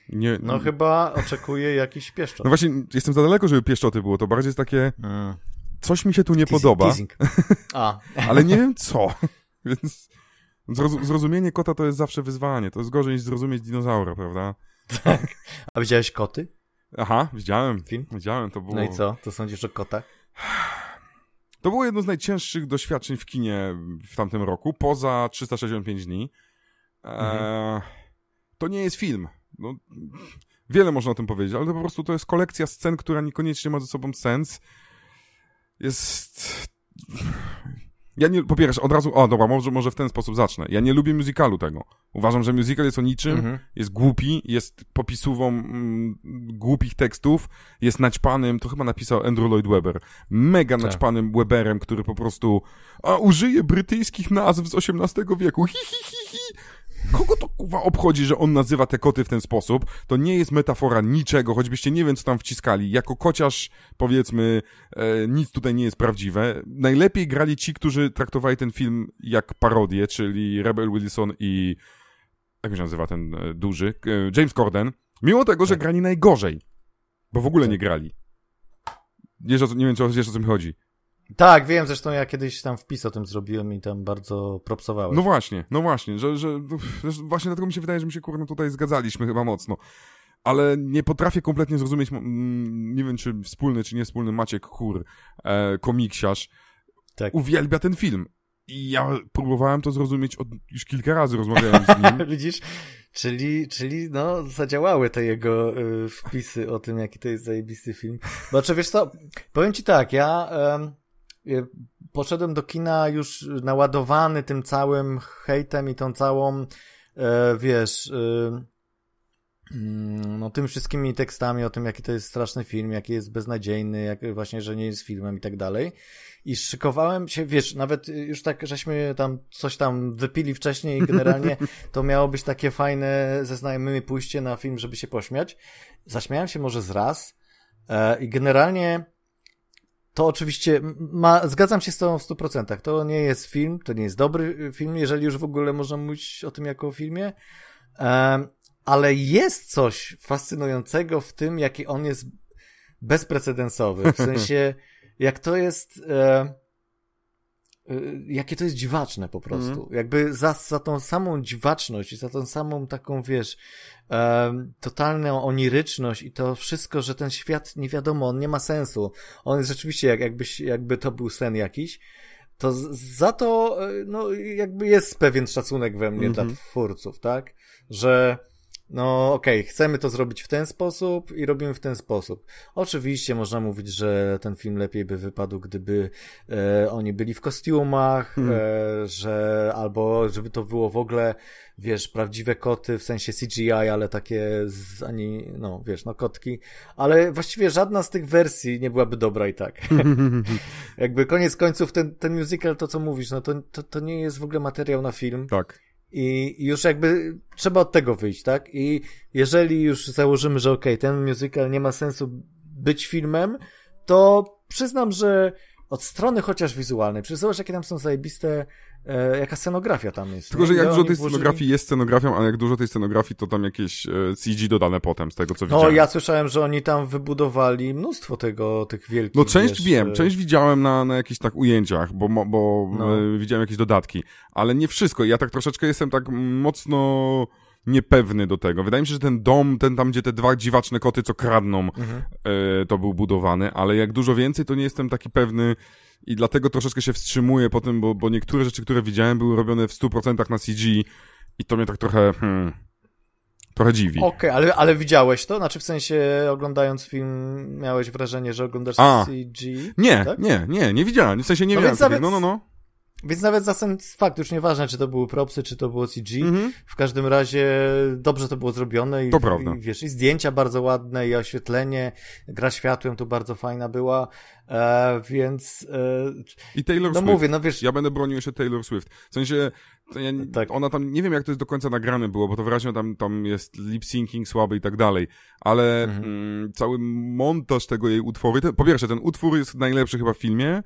nie... No chyba oczekuję jakiś pieszczot. No właśnie, jestem za daleko, żeby pieszczoty było, to bardziej jest takie, Mm. coś mi się tu nie Teasing, podoba, teasing. A, ale nie wiem co, więc zrozum- zrozumienie kota to jest zawsze wyzwanie, to jest gorzej niż zrozumieć dinozaura, prawda? tak. A widziałeś koty? Aha, widziałem, Film? widziałem, to było... No i co? To sądzisz o kotach? To było jedno z najcięższych doświadczeń w kinie w tamtym roku, poza 365 dni. Eee, to nie jest film. No, wiele można o tym powiedzieć, ale to po prostu to jest kolekcja scen, która niekoniecznie ma ze sobą sens. Jest... Ja nie, po pierwsze, od razu, o dobra, może, może w ten sposób zacznę. Ja nie lubię musicalu tego. Uważam, że musical jest o niczym, Mhm. jest głupi, jest popisówą mm, głupich tekstów, jest naćpanym, to chyba napisał Andrew Lloyd Webber, mega Tak. naćpanym Weberem, który po prostu a użyje brytyjskich nazw z XVIII wieku. Hi, hi, hi, hi. Kogo to kuwa obchodzi, że on nazywa te koty w ten sposób? To nie jest metafora niczego, choćbyście nie wiem, co tam wciskali. Jako kociarz, powiedzmy, e, nic tutaj nie jest prawdziwe. Najlepiej grali ci, którzy traktowali ten film jak parodię, czyli Rebel Wilson i jak się nazywa ten e, duży? E, James Corden. Mimo tego, że Tak. grali najgorzej. Bo w ogóle Tak. nie grali. Wiesz, co, nie wiem, czy wiesz, o co mi chodzi. Tak, wiem, zresztą ja kiedyś tam wpis o tym zrobiłem i tam bardzo propsowałeś. No właśnie, no właśnie, że, że, właśnie dlatego mi się wydaje, że my się kurwa tutaj zgadzaliśmy chyba mocno. Ale nie potrafię kompletnie zrozumieć, mm, nie wiem czy wspólny czy niespólny Maciek Kur, e, komiksiarz, tak. uwielbia ten film. I ja próbowałem to zrozumieć od, już kilka razy rozmawiałem z nim. Widzisz? Czyli, czyli no, zadziałały te jego y, wpisy o tym, jaki to jest zajebisty film. Znaczy, wiesz co, powiem ci tak, ja y, poszedłem do kina już naładowany tym całym hejtem i tą całą, e, wiesz, y, mm, no tym wszystkimi tekstami o tym, jaki to jest straszny film, jaki jest beznadziejny, jak właśnie, że nie jest filmem i tak dalej. I szykowałem się, wiesz, nawet już tak, żeśmy tam coś tam wypili wcześniej i generalnie to miało być takie fajne ze znajomymi pójście na film, żeby się pośmiać. Zaśmiałem się może z raz e, i generalnie to oczywiście ma, zgadzam się z tobą w 100%. To nie jest film, to nie jest dobry y, film, jeżeli już w ogóle można mówić o tym jako o filmie. Ale jest coś fascynującego w tym, jaki on jest bezprecedensowy. W sensie, jak to jest. E, jakie to jest dziwaczne po prostu. Jakby za, za tą samą dziwaczność i za tą samą taką, wiesz, totalną oniryczność i to wszystko, że ten świat nie wiadomo, on nie ma sensu. On jest rzeczywiście jak, jakbyś, jakby to był sen jakiś. To z, za to, e, no, jakby jest pewien szacunek we mnie Mhm. dla twórców, tak? Że no okej, okay, chcemy to zrobić w ten sposób i robimy w ten sposób. Oczywiście można mówić, że ten film lepiej by wypadł, gdyby e, oni byli w kostiumach, hmm. e, że albo żeby to było w ogóle, wiesz, prawdziwe koty, w sensie CGI, ale takie z, ani, no wiesz, no kotki, ale właściwie żadna z tych wersji nie byłaby dobra i tak. Jakby koniec końców ten, ten musical, to co mówisz, no to, to, to nie jest w ogóle materiał na film. Tak. I już jakby trzeba od tego wyjść, tak? I jeżeli już założymy, że okej, okay, ten musical nie ma sensu być filmem, to przyznam, że od strony chociaż wizualnej, przecież zobacz, jakie tam są zajebiste e, jaka scenografia tam jest. Tylko, że jak dużo tej włożyli... scenografii jest scenografią, a jak dużo tej scenografii, to tam jakieś e, CG dodane potem, z tego co no, widziałem. No, ja słyszałem, że oni tam wybudowali mnóstwo tego, tych wielkich... No, część wiesz, wiem, e... część widziałem na, na jakichś tak ujęciach, bo, bo no. widziałem jakieś dodatki, ale nie wszystko. Ja tak troszeczkę jestem tak mocno niepewny do tego. Wydaje mi się, że ten dom, ten tam, gdzie te dwa dziwaczne koty, co kradną, mhm. e, to był budowany, ale jak dużo więcej, to nie jestem taki pewny, i dlatego troszeczkę się wstrzymuję po tym, bo, bo niektóre rzeczy, które widziałem, były robione w 100% na CG i to mnie tak trochę, hmm, trochę dziwi. Okej, okay, ale, ale widziałeś to? Znaczy w sensie oglądając film miałeś wrażenie, że oglądasz A, CG? Nie, tak? nie, nie, nie widziałem. W sensie nie no miałem nawet... no, no, no. Więc nawet za ten fakt, już nieważne, czy to były propsy, czy to było CG, mm-hmm. w każdym razie dobrze to było zrobione i, to prawda. i wiesz, i zdjęcia bardzo ładne, i oświetlenie, gra światłem tu bardzo fajna była, e, więc... E, I Taylor no Swift. mówię, no wiesz... Ja będę bronił jeszcze Taylor Swift. W sensie, ja, tak. ona tam, nie wiem jak to jest do końca nagrane było, bo to wyraźnie tam, tam jest lip-syncing słaby i tak dalej, ale mm-hmm. mm, cały montaż tego jej utworu, ten, po pierwsze, ten utwór jest najlepszy chyba w filmie,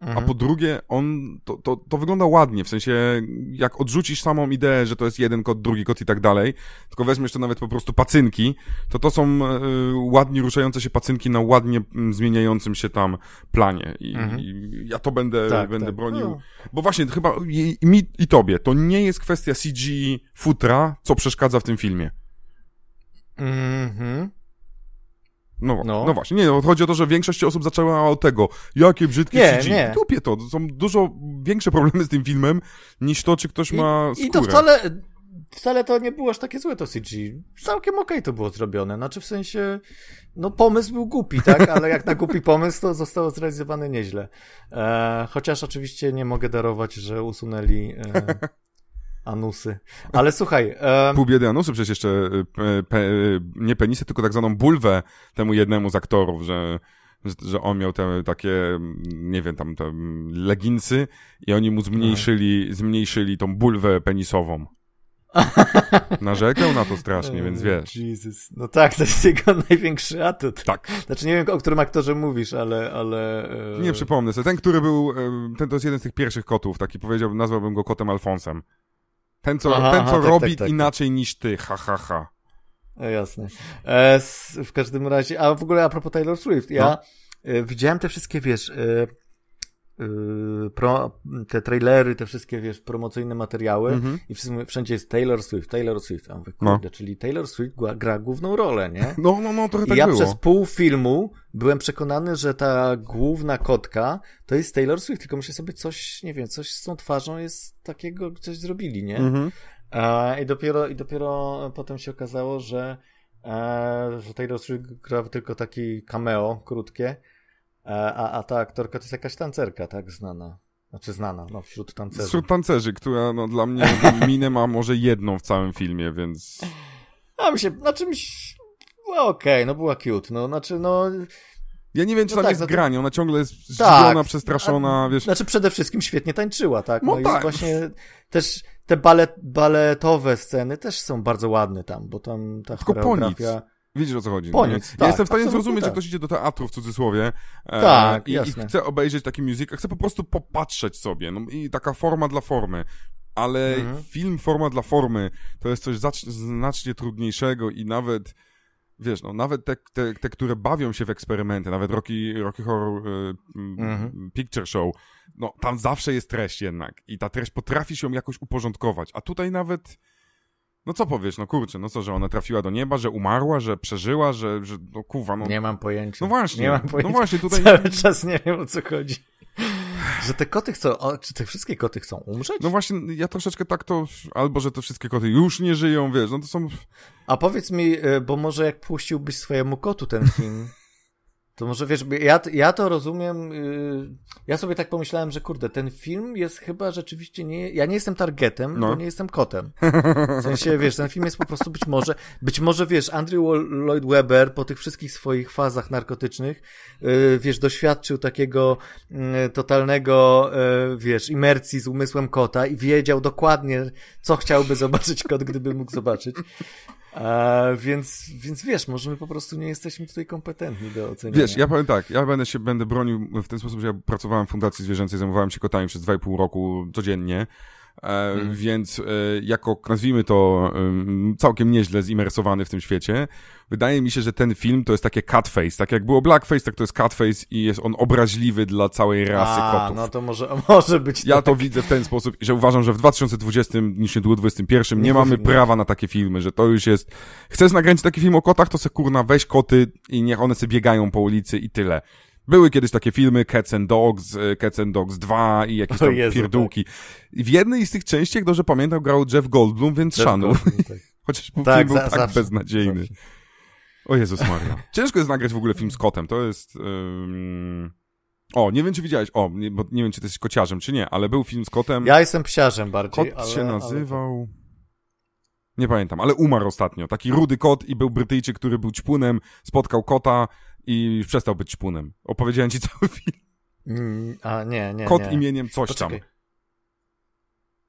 Mhm. A po drugie, on, to, to, to wygląda ładnie, w sensie, jak odrzucisz samą ideę, że to jest jeden kot, drugi kot i tak dalej, tylko weźmiesz to nawet po prostu pacynki, to to są y, ładnie ruszające się pacynki na ładnie mm, zmieniającym się tam planie. I, mhm. i ja to będę, tak, będę tak. bronił. No. Bo właśnie, chyba i, i, mi, i tobie, to nie jest kwestia CG futra, co przeszkadza w tym filmie. Mhm. No, no. no właśnie, nie, no, chodzi o to, że większość osób zaczęła od tego, jakie brzydkie nie, CG. Nie. Dupie to, są dużo większe problemy z tym filmem, niż to, czy ktoś I, ma skórę. I to wcale, wcale to nie było aż takie złe to CG. Całkiem okej okay to było zrobione, znaczy w sensie, no pomysł był głupi, tak, ale jak na głupi pomysł, to zostało zrealizowane nieźle. E, chociaż oczywiście nie mogę darować, że usunęli e, Anusy. Ale słuchaj... Um... Pół biedy anusy przecież jeszcze, e, pe, pe, nie penisy, tylko tak zwaną bulwę temu jednemu z aktorów, że, że, on miał te takie, nie wiem, tam te leginsy i oni mu zmniejszyli, zmniejszyli tą bulwę penisową. Narzekał na to strasznie, więc wiesz. Jesus. No tak, to jest jego największy atut. Tak. Znaczy nie wiem, o którym aktorze mówisz, ale... ale e... Nie przypomnę sobie. Ten, który był, e, ten to jest jeden z tych pierwszych kotów, taki powiedziałbym, nazwałbym go kotem Alfonsem. Ten, co, aha, ten, co aha, tak, robi tak, tak, tak, inaczej niż ty, ha, ha, ha. E, jasne. E, w każdym razie, a w ogóle a propos Taylor Swift, ja no. e, widziałem te wszystkie, wiesz, e pro, te trailery, te wszystkie, wiesz, promocyjne materiały mm -hmm. i wszędzie jest Taylor Swift, Taylor Swift. A mówię, no. kurde, no. czyli Taylor Swift gra główną rolę, nie? No, no, no, trochę I tak ja było. przez pół filmu byłem przekonany, że ta główna kotka to jest Taylor Swift, tylko myślę sobie coś, nie wiem, coś z tą twarzą jest takiego, coś zrobili, nie? Mm -hmm. I dopiero, i dopiero potem się okazało, że, e, że Taylor Swift gra tylko taki cameo krótkie, a, a ta aktorka to jest jakaś tancerka, tak, znana. Znaczy znana, no, wśród tancerzy. Wśród tancerzy, która no, dla mnie minę ma może jedną w całym filmie, więc... A mi się, mi się, no okej, okay, no była cute, no, znaczy no... Ja nie wiem, czy no tam tak, jest no to... granie, ona ciągle jest zdziwiona, tak, przestraszona, a, wiesz... Znaczy przede wszystkim świetnie tańczyła, tak? No, no tak. i właśnie też te balet, baletowe sceny też są bardzo ładne tam, bo tam ta Tylko choreografia... Widzisz o co chodzi. Po nic, ja tak, jestem w stanie zrozumieć, tak. że ktoś idzie do teatru w cudzysłowie e, tak, i, i chce obejrzeć taki musical, chce po prostu popatrzeć sobie. No, I taka forma dla formy. Ale mhm. film forma dla formy to jest coś znacznie trudniejszego i nawet wiesz, no nawet te, te, te, które bawią się w eksperymenty, nawet Rocky, Rocky Horror y, mhm. Picture Show, no tam zawsze jest treść jednak i ta treść potrafi się jakoś uporządkować, a tutaj nawet no co powiesz, no kurczę, no co, że ona trafiła do nieba, że umarła, że przeżyła, że, że no kuwa, no... Nie mam pojęcia. No właśnie, nie mam pojęcia. no właśnie, tutaj... Cały czas nie wiem, o co chodzi. że te koty chcą, o, czy te wszystkie koty chcą umrzeć? No właśnie, ja troszeczkę tak to, albo że te wszystkie koty już nie żyją, wiesz, no to są... A powiedz mi, e, bo może jak puściłbyś swojemu kotu ten film, to może wiesz, ja, ja to rozumiem. Yy, ja sobie tak pomyślałem, że kurde, ten film jest chyba rzeczywiście nie. Ja nie jestem targetem, no. bo nie jestem kotem. W sensie, wiesz, ten film jest po prostu być może. Być może wiesz, Andrew Lloyd Webber po tych wszystkich swoich fazach narkotycznych, yy, wiesz, doświadczył takiego yy, totalnego, yy, wiesz, imersji z umysłem kota i wiedział dokładnie, co chciałby zobaczyć kot, gdyby mógł zobaczyć. A, więc, więc wiesz, może my po prostu nie jesteśmy tutaj kompetentni do oceniania. Wiesz, ja powiem tak, ja będę się będę bronił w ten sposób, że ja pracowałem w Fundacji Zwierzęcej, zajmowałem się kotami przez 2,5 roku codziennie. Hmm. Więc e, jako, nazwijmy to, całkiem nieźle zimersowany w tym świecie, wydaje mi się, że ten film to jest takie catface. Tak jak było blackface, tak to jest catface i jest on obraźliwy dla całej rasy A, kotów. no to może, może być Ja tak. to widzę w ten sposób, że uważam, że w 2020, niż nie 2021 nie, nie mamy prawa na takie filmy, że to już jest... Chcesz nagrać taki film o kotach, to se kurna weź koty i niech one sobie biegają po ulicy i tyle. Były kiedyś takie filmy Cats and Dogs, e, Cats and Dogs 2 i jakieś tam Jezu, pierdółki. Tak. W jednej z tych części, jak dobrze pamiętam, grał Jeff Goldblum, więc Jeff szanuj. tak. Chociaż tak, film był za, tak zawsze, beznadziejny. Zawsze. O Jezus Maria. Ciężko jest nagrać w ogóle film z kotem, to jest... Um... O, nie wiem, czy widziałeś, o, nie, bo nie wiem, czy ty jesteś kociarzem, czy nie, ale był film z kotem. Ja jestem psiarzem bardziej, Kot ale, się nazywał... Ale... Nie pamiętam, ale umarł ostatnio. Taki rudy kot i był Brytyjczyk, który był ćpunem, spotkał kota i przestał być ćpunem. Opowiedziałem ci cały film. Mm, a nie, nie. Kot nie. imieniem coś Poczekaj. tam.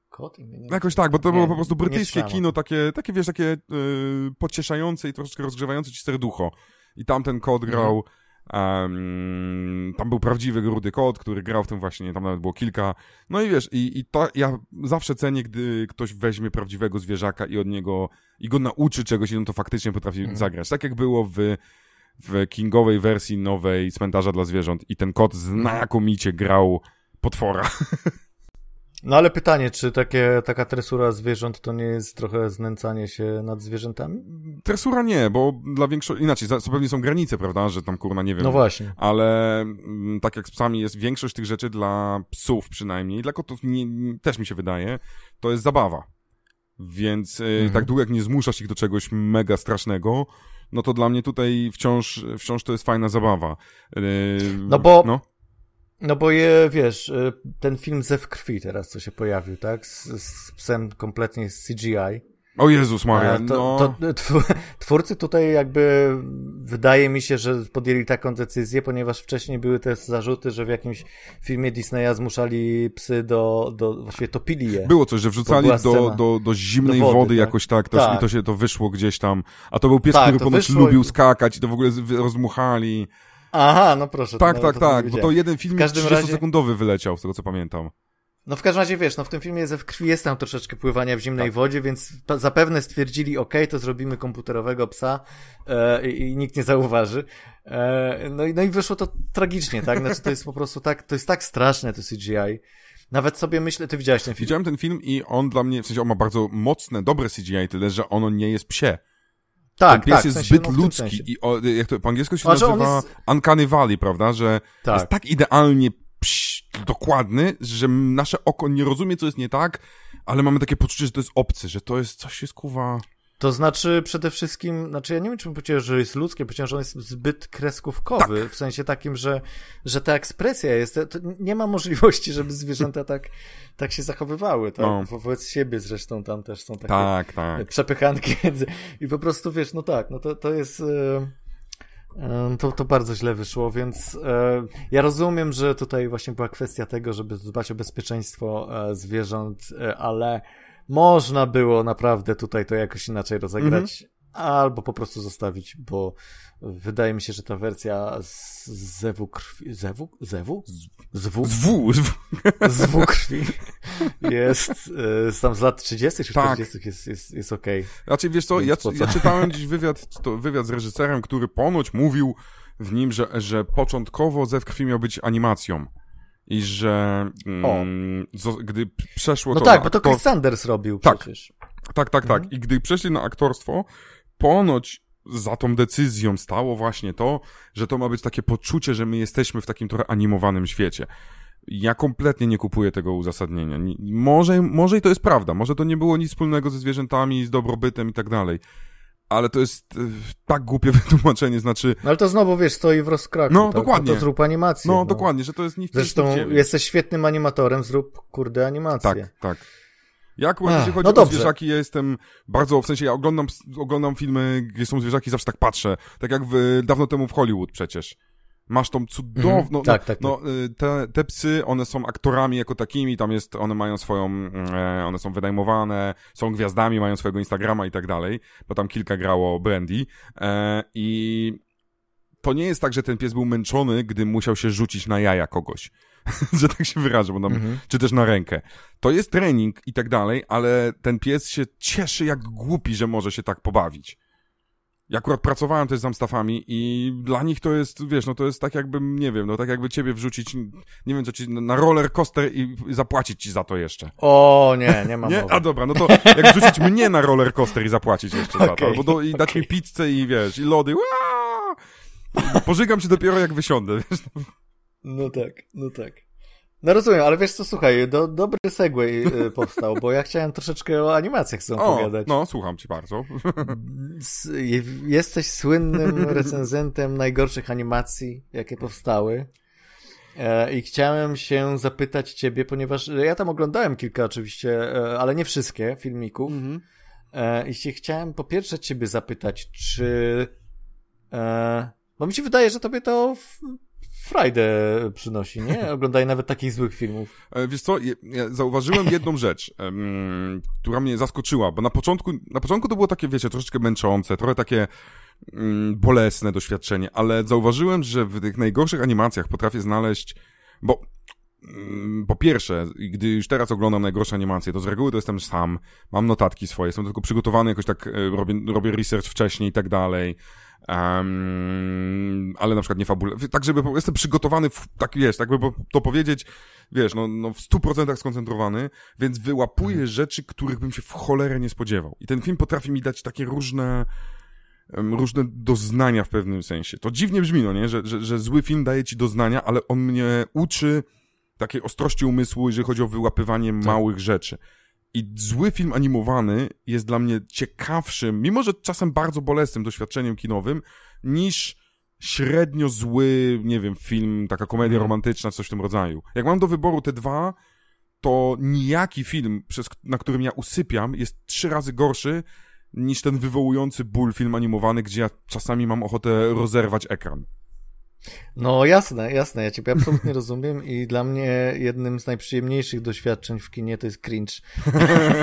Kot imieniem? Jakoś tak, bo to nie, było po prostu brytyjskie kino, takie, takie wiesz, takie yy, pocieszające i troszeczkę rozgrzewające ci serducho. I tam ten kot mhm. grał. Um, tam był prawdziwy rudy kot, który grał w tym właśnie, tam nawet było kilka. No i wiesz, i, i to ja zawsze cenię, gdy ktoś weźmie prawdziwego zwierzaka i od niego, i go nauczy czegoś i on to faktycznie potrafi mhm. zagrać. Tak jak było w w kingowej wersji nowej Cmentarza dla Zwierząt i ten kot znakomicie grał potwora. No ale pytanie, czy takie, taka tresura zwierząt to nie jest trochę znęcanie się nad zwierzętami? Tresura nie, bo dla większości, inaczej, co pewnie są granice, prawda, że tam kurna nie wiem. No właśnie. Ale mm, tak jak z psami jest większość tych rzeczy dla psów przynajmniej, dla kotów nie, też mi się wydaje, to jest zabawa. Więc y, mhm. tak długo jak nie zmuszasz ich do czegoś mega strasznego, no to dla mnie tutaj wciąż, wciąż to jest fajna zabawa. Yy, no bo, no. no bo je, wiesz, y, ten film Zew krwi teraz, co się pojawił, tak? Z, z psem kompletnie z CGI. O Jezus Maria, no. To, twórcy tutaj jakby wydaje mi się, że podjęli taką decyzję, ponieważ wcześniej były te zarzuty, że w jakimś filmie Disneya zmuszali psy do, do właściwie topili je. Było coś, że wrzucali do, do, do zimnej do wody, wody tak? jakoś tak, też, tak, i to się to wyszło gdzieś tam. A to był pies, tak, który ponoć lubił skakać i to w ogóle rozmuchali. Aha, no proszę. Tak, tak, tak, bo to jeden film 30-sekundowy razie... wyleciał, z tego co pamiętam. No w każdym razie wiesz, no w tym filmie w krwi jest tam troszeczkę pływania w zimnej tak. wodzie, więc zapewne stwierdzili, ok, to zrobimy komputerowego psa e, i, nikt nie zauważy. E, no, i, no i wyszło to tragicznie, tak? Znaczy to jest po prostu tak, to jest tak straszne to CGI. Nawet sobie myślę, ty widziałeś ten film. Widziałem ten film i on dla mnie, w sensie on ma bardzo mocne, dobre CGI, tyle że ono nie jest psie. Tak, ten pies tak, jest w sensie, zbyt no, ludzki i o, jak to po angielsku się znaczy nazywa jest... Uncanny Valley, prawda, że tak. jest tak idealnie pś, dokładny, że nasze oko nie rozumie, co jest nie tak, ale mamy takie poczucie, że to jest obcy, że to jest coś jest kuwa. To znaczy przede wszystkim, znaczy ja nie wiem, czy bym powiedział, że jest ludzkie, powiedziałem, że on jest zbyt kreskówkowy, tak. w sensie takim, że, że ta ekspresja jest, to nie ma możliwości, żeby zwierzęta tak, tak się zachowywały, tak? No. Wobec siebie zresztą tam też są takie tak, tak. przepychanki i po prostu wiesz, no tak, no to, to jest... Yy to, to bardzo źle wyszło, więc e, ja rozumiem, że tutaj właśnie była kwestia tego, żeby dbać o bezpieczeństwo e, zwierząt, e, ale można było naprawdę tutaj to jakoś inaczej rozegrać, mhm. Albo po prostu zostawić, bo wydaje mi się, że ta wersja z zewu krwi, zewu? Zewu? Zwu? Zwu! Zwu krwi jest y, tam z lat 30 czy 40 tak. jest, jest, jest okej. Okay. Znaczy, wiesz co, ja, ja czytałem dziś wywiad, to wywiad z reżyserem, który ponoć mówił w nim, że, że początkowo Zew krwi miał być animacją. I że mm, gdy przeszło no to. No tak, bo to aktor... Chris Sanders robił tak, przecież. Tak, tak, tak. Mhm. I gdy przeszli na aktorstwo, ponoć za tą decyzją stało właśnie to, że to ma być takie poczucie, że my jesteśmy w takim trochę animowanym świecie. Ja kompletnie nie kupuję tego uzasadnienia. Nie, może, może i to jest prawda, może to nie było nic wspólnego ze zwierzętami, z dobrobytem i tak dalej. Ale to jest e, tak głupie wytłumaczenie, znaczy... No ale to znowu, wiesz, stoi w rozkraku. No, tak? dokładnie. No to zrób animację. No, no. dokładnie, że to jest nie w Zresztą w jesteś świetnym animatorem, zrób, kurde, animację. Tak, tak. Ja akurat, Ach, jeśli chodzi no o dobrze. zwierzaki, ja jestem bardzo, w sensie ja oglądam, oglądam filmy, gdzie są zwierzaki, zawsze tak patrzę. Tak jak w, dawno temu w Hollywood przecież. Masz tą cudowną, Mhm, no, tak, tak, no y, te, te psy, one są aktorami jako takimi, tam jest, one mają swoją, e, one są wynajmowane, są gwiazdami, mają swojego Instagrama i tak dalej, bo tam kilka grało Brandy e, i to nie jest tak, że ten pies był męczony, gdy musiał się rzucić na jaja kogoś. że tak się wyrażę, bo tam, Mhm. czy też na rękę. To jest trening i tak dalej, ale ten pies się cieszy jak głupi, że może się tak pobawić. Ja akurat pracowałem też z Amstafami i dla nich to jest, wiesz, no to jest tak jakbym, nie wiem, no tak jakby ciebie wrzucić, nie wiem co ci, na roller coaster i zapłacić ci za to jeszcze. O, nie, nie ma Nie? mowy. A dobra, no to jak wrzucić mnie na roller coaster i zapłacić jeszcze za to, albo do, i dać mi pizzę i wiesz, i lody, Ua! Pożygam się dopiero jak wysiądę, wiesz. No tak, no tak. No rozumiem, ale wiesz co, słuchaj, do, dobry segway powstał, bo ja chciałem troszeczkę o animacjach O, opowiadać. no, słucham ci bardzo. Jesteś słynnym recenzentem najgorszych animacji, jakie powstały. E, I chciałem się zapytać ciebie, ponieważ ja tam oglądałem kilka oczywiście, e, ale nie wszystkie filmików. E, I się chciałem po pierwsze ciebie zapytać, czy... E, bo mi się wydaje, że tobie to frajdę przynosi, nie? Oglądaj nawet takich złych filmów. E, Wiesz co, ja zauważyłem jedną rzecz, em, która mnie zaskoczyła, bo na początku, na początku to było takie, wiecie, troszeczkę męczące, trochę takie mm, bolesne doświadczenie, ale zauważyłem, że w tych najgorszych animacjach potrafię znaleźć, bo mm, po pierwsze, gdy już teraz oglądam najgorsze animacje, to z reguły to jestem sam, mam notatki swoje, jestem tylko przygotowany, jakoś tak e, robię, robię research wcześniej i tak dalej. Um, ale na przykład nie fabule. Tak, żeby jestem przygotowany, w, tak wiesz, tak by to powiedzieć, wiesz, no, no w stu procentach skoncentrowany, więc wyłapuję rzeczy, których bym się w cholerę nie spodziewał. I ten film potrafi mi dać takie różne, em, różne doznania w pewnym sensie. To dziwnie brzmi, no nie, że, że, że zły film daje ci doznania, ale on mnie uczy takiej ostrości umysłu, jeżeli chodzi o wyłapywanie małych rzeczy. I zły film animowany jest dla mnie ciekawszym, mimo że czasem bardzo bolesnym doświadczeniem kinowym, niż średnio zły, nie wiem, film, taka komedia Mhm. romantyczna, coś w tym rodzaju. Jak mam do wyboru te dwa, to nijaki film, przez, na którym ja usypiam, jest trzy razy gorszy niż ten wywołujący ból film animowany, gdzie ja czasami mam ochotę rozerwać ekran. No jasne, jasne, ja ciebie absolutnie rozumiem i dla mnie jednym z najprzyjemniejszych doświadczeń w kinie to jest cringe.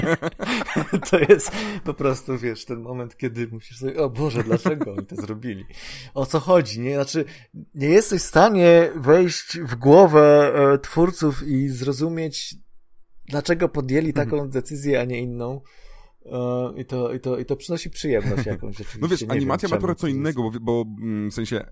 to jest po prostu, wiesz, ten moment, kiedy musisz sobie, o Boże, dlaczego oni to zrobili? O co chodzi, nie? Znaczy, nie jesteś w stanie wejść w głowę e, twórców i zrozumieć, dlaczego podjęli taką decyzję, a nie inną. E, I to, i, to, I to przynosi przyjemność jakąś rzeczywiście. No wiesz, animacja ma trochę co innego, bo, bo mm, w sensie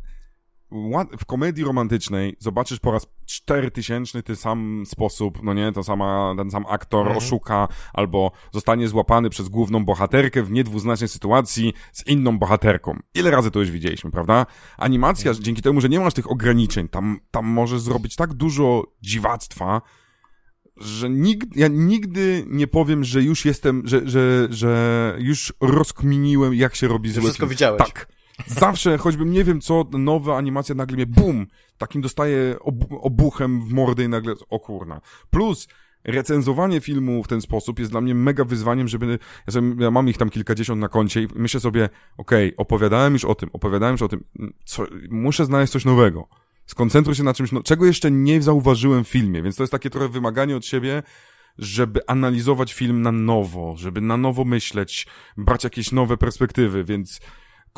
w komedii romantycznej zobaczysz po raz 4000 ten sam sposób, no nie, to sama, ten sam aktor Mhm. oszuka, albo zostanie złapany przez główną bohaterkę w niedwuznacznej sytuacji z inną bohaterką. Ile razy to już widzieliśmy, prawda? Animacja, Mhm. dzięki temu, że nie masz tych ograniczeń, tam, tam możesz zrobić tak dużo dziwactwa, że nigdy, ja nigdy nie powiem, że już jestem, że, że, że już rozkminiłem, jak się robi zły wszystko film. widziałeś. Tak. Zawsze, choćbym nie wiem co, nowa animacja nagle mnie bum, takim dostaje obu obuchem w mordę i nagle, o kurna. Plus, recenzowanie filmu w ten sposób jest dla mnie mega wyzwaniem, żeby, ja, sobie, ja mam ich tam kilkadziesiąt na koncie i myślę sobie, okej, opowiadałem już o tym, opowiadałem już o tym, co, muszę znaleźć coś nowego. Skoncentruj się na czymś, no, czego jeszcze nie zauważyłem w filmie, więc to jest takie trochę wymaganie od siebie, żeby analizować film na nowo, żeby na nowo myśleć, brać jakieś nowe perspektywy, więc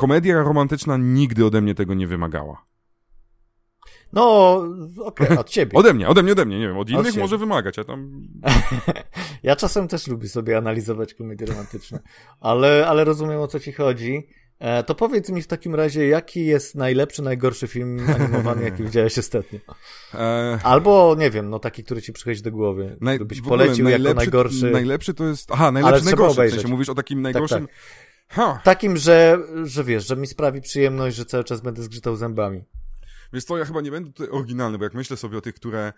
komedia romantyczna nigdy ode mnie tego nie wymagała. No, okej, od ciebie. Ode mnie, ode mnie, ode mnie, nie wiem, od innych może wymagać, ja tam... Ja czasem też lubię sobie analizować komedie romantyczne, ale, ale rozumiem o co ci chodzi. E, to powiedz mi w takim razie, jaki jest najlepszy, najgorszy film animowany, jaki widziałeś ostatnio? E, Albo, nie wiem, no taki, który ci przychodzi do głowy, naj, ogóle polecił jako najgorszy. Najlepszy to jest... Aha, najlepszy, najgorszy, w sensie mówisz o takim Tak, najgorszym... tak. Ha, Takim, że, że wiesz, że mi sprawi przyjemność, że cały czas będę zgrzytał zębami. Wiesz co, ja chyba nie będę tutaj oryginalny, bo jak myślę sobie o tych, które...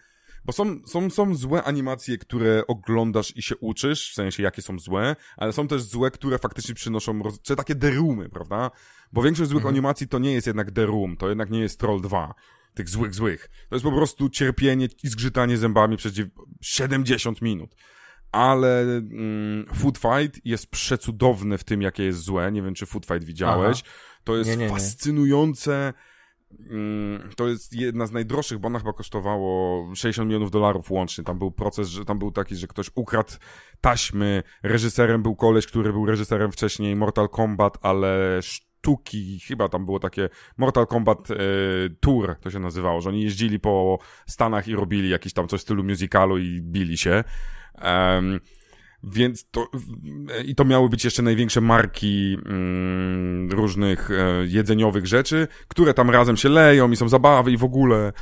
Bo są, są, są złe animacje, które oglądasz i się uczysz, w sensie jakie są złe, ale są też złe, które faktycznie przynoszą, roz... czy takie derumy, prawda? Bo większość złych Mhm. animacji to nie jest jednak derum, to jednak nie jest Troll 2, tych złych, złych. To jest po prostu cierpienie i zgrzytanie zębami przez dziew- 70 minut. Ale mm, Food Fight jest przecudowny w tym, jakie jest złe. Nie wiem, czy Food Fight widziałeś. To jest Nie, nie, nie. fascynujące. Mm, To jest jedna z najdroższych, bo ona chyba kosztowało 60 milionów dolarów łącznie. Tam był proces, że tam był taki, że ktoś ukradł taśmy. Reżyserem był koleś, który był reżyserem wcześniej Mortal Kombat, ale sztuki, chyba tam było takie Mortal Kombat e, Tour, to się nazywało, że oni jeździli po Stanach i robili jakiś tam coś w stylu musicalu i bili się. Em, więc to, i to miały być jeszcze największe marki mm, różnych e, jedzeniowych rzeczy, które tam razem się leją i są zabawy i w ogóle.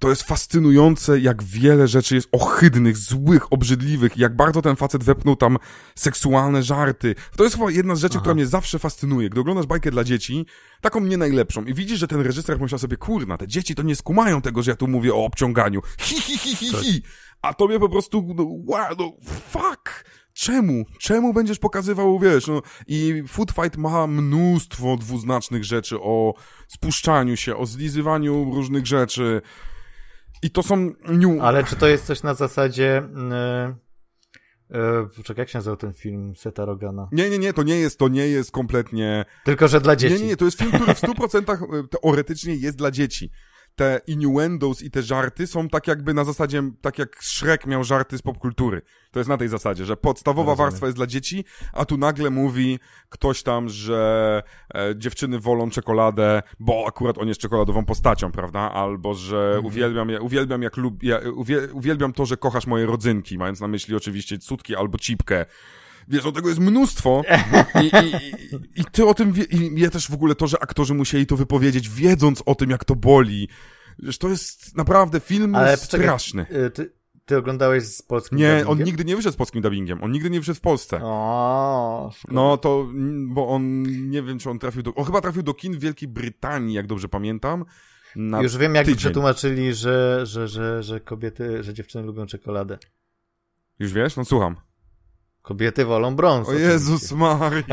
To jest fascynujące, jak wiele rzeczy jest ohydnych, złych, obrzydliwych, jak bardzo ten facet wepnął tam seksualne żarty. To jest chyba jedna z rzeczy, Aha. która mnie zawsze fascynuje. Gdy oglądasz bajkę dla dzieci, taką nie najlepszą, i widzisz, że ten reżyser myślał sobie, kurna, te dzieci to nie skumają tego, że ja tu mówię o obciąganiu. Hi, hi, hi, hi, hi. A tobie po prostu, no, wow, no, fuck! Czemu? Czemu będziesz pokazywał, wiesz, no, i Food Fight ma mnóstwo dwuznacznych rzeczy o spuszczaniu się, o zlizywaniu różnych rzeczy. I to są new... Ale czy to jest coś na zasadzie... Yy, yy, poczekaj, jak się nazywał ten film Seta Rogana? Nie, nie, nie, to nie jest, to nie jest kompletnie... Tylko, że dla dzieci. Nie, nie, nie, to jest film, który w 100% teoretycznie jest dla dzieci. Te innuendos i te żarty są tak jakby na zasadzie, tak jak Shrek miał żarty z popkultury. To jest na tej zasadzie, że podstawowa Rozumiem. warstwa jest dla dzieci, a tu nagle mówi ktoś tam, że e, dziewczyny wolą czekoladę, bo akurat on jest czekoladową postacią, prawda? Albo, że Mhm. uwielbiam, ja, uwielbiam jak lub, ja, uwie, uwielbiam to, że kochasz moje rodzynki, mając na myśli oczywiście cudki albo cipkę. Wiesz, o tego jest mnóstwo i, i, i, i ty o tym wie, i ja też w ogóle to, że aktorzy musieli to wypowiedzieć, wiedząc o tym, jak to boli. Wiesz, to jest naprawdę film Ale poczekaj, straszny. Yy, ty, ty oglądałeś z polskim Nie, on dubbingiem? nigdy nie wyszedł z polskim dubbingiem. On nigdy nie wyszedł w Polsce. O. No to, bo on, nie wiem, czy on trafił do, on chyba trafił do kin w Wielkiej Brytanii, jak dobrze pamiętam. Na Już wiem, jak tydzień. przetłumaczyli, że, że, że, że kobiety, że dziewczyny lubią czekoladę. Już wiesz? No słucham. Kobiety wolą brąz. O. Jezus Maria.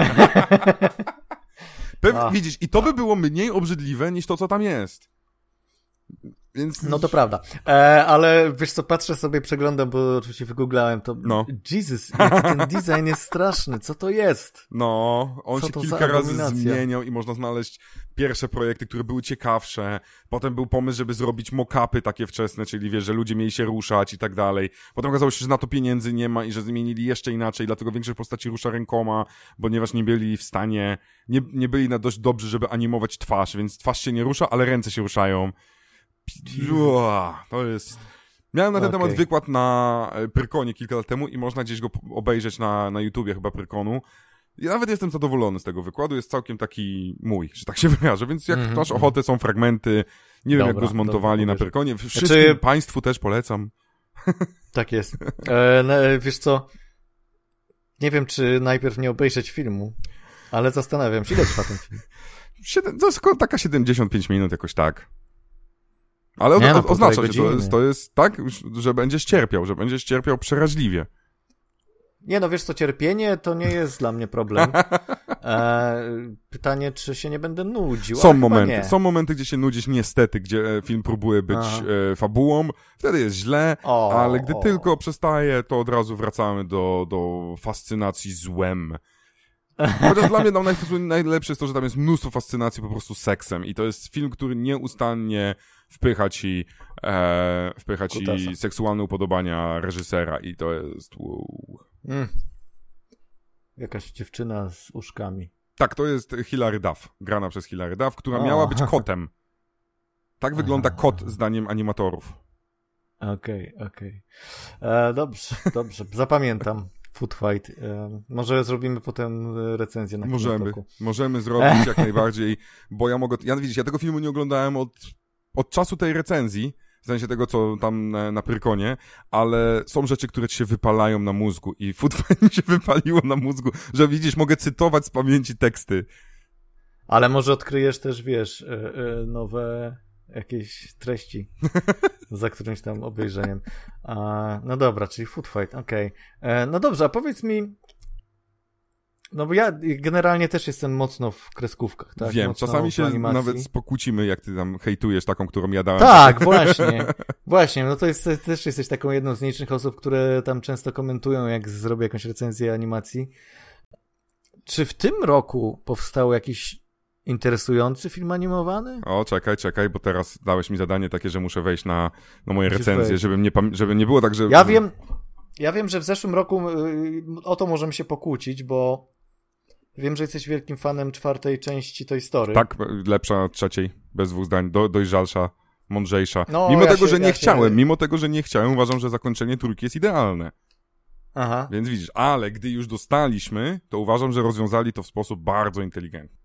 A. widzisz, i to by było mniej obrzydliwe niż to, co tam jest. Więc... No to prawda. E, ale wiesz co, patrzę sobie, przeglądam, bo oczywiście wygooglałem to. No. Jesus, ten design jest straszny. Co to jest? No, on Co się kilka razy zmieniał i można znaleźć pierwsze projekty, które były ciekawsze. Potem był pomysł, żeby zrobić mock-upy takie wczesne, czyli wiesz, że ludzie mieli się ruszać i tak dalej. Potem okazało się, że na to pieniędzy nie ma i że zmienili jeszcze inaczej, dlatego większość postaci rusza rękoma, ponieważ nie byli w stanie, nie, nie byli na dość dobrzy, żeby animować twarz, więc twarz się nie rusza, ale ręce się ruszają. To jest... Miałem na ten Okej. temat wykład na e, Prykonie kilka lat temu i można gdzieś go obejrzeć na, na YouTubie chyba Prykonu. I nawet jestem zadowolony z tego wykładu, jest całkiem taki mój, że tak się wyrażę, więc jak Mhm, masz mhm. ochotę, są fragmenty, nie wiem jak Dobra, go zmontowali dobra, na obejrzę. Prykonie, wszystkim Znaczy- państwu też polecam. Tak jest. E, no, wiesz co? Nie wiem, czy najpierw nie obejrzeć filmu, ale zastanawiam się, ile trwa ten film. Siedem, to jest taka 75 minut jakoś tak. Ale Nie, o, no, oznacza, że to jest, to jest tak, że będziesz cierpiał, że będziesz cierpiał przeraźliwie. Nie no, wiesz co, cierpienie to nie jest dla mnie problem. E, pytanie, czy się nie będę nudził? Są momenty, nie. są momenty, gdzie się nudzisz niestety, gdzie e, film próbuje być e, fabułą, wtedy jest źle, O, ale gdy o. tylko przestaje, to od razu wracamy do, do fascynacji złem. Chociaż dla mnie tam naj- najlepsze jest to, że tam jest mnóstwo fascynacji po prostu seksem i to jest film, który nieustannie wpycha ci, e, wpycha ci Kutasa. seksualne upodobania reżysera i to jest wow. Mm. Jakaś dziewczyna z uszkami. Tak, to jest Hilary Duff, grana przez Hilary Duff, która O. miała być kotem. Tak wygląda Aha. kot zdaniem animatorów. Okej, okej. E, Dobrze, dobrze. Zapamiętam. Food Fight. E, może zrobimy potem e, recenzję na Możemy, możemy zrobić jak najbardziej, bo ja mogę, ja widzisz, ja tego filmu nie oglądałem od, od czasu tej recenzji, w sensie tego, co tam na, na Prykonie, ale są rzeczy, które ci się wypalają na mózgu i Food Fight mi się wypaliło na mózgu, że widzisz, mogę cytować z pamięci teksty. Ale może odkryjesz też, wiesz, e, nowe jakiejś treści za którymś tam obejrzeniem. A, no dobra, czyli Food Fight, okej. Okay. No dobrze, a powiedz mi, no bo ja generalnie też jestem mocno w kreskówkach, tak? Wiem, mocno czasami się nawet spokłócimy, jak ty tam hejtujesz taką, którą ja dałem. Tak, właśnie. Właśnie, no to jest, też jesteś taką jedną z nielicznych osób, które tam często komentują, jak zrobię jakąś recenzję animacji. Czy w tym roku powstał jakiś interesujący film animowany? O, czekaj, czekaj, bo teraz dałeś mi zadanie takie, że muszę wejść na, na moje recenzje, żeby nie, żeby nie było tak, że... Ja wiem, ja wiem, że w zeszłym roku y, o to możemy się pokłócić, bo wiem, że jesteś wielkim fanem czwartej części tej story. Tak, lepsza od trzeciej, bez dwóch zdań, do, dojrzalsza, mądrzejsza. No, mimo ja tego, się, że nie ja chciałem, się... mimo tego, że nie chciałem, uważam, że zakończenie trójki jest idealne. Aha. Więc widzisz, ale gdy już dostaliśmy, to uważam, że rozwiązali to w sposób bardzo inteligentny.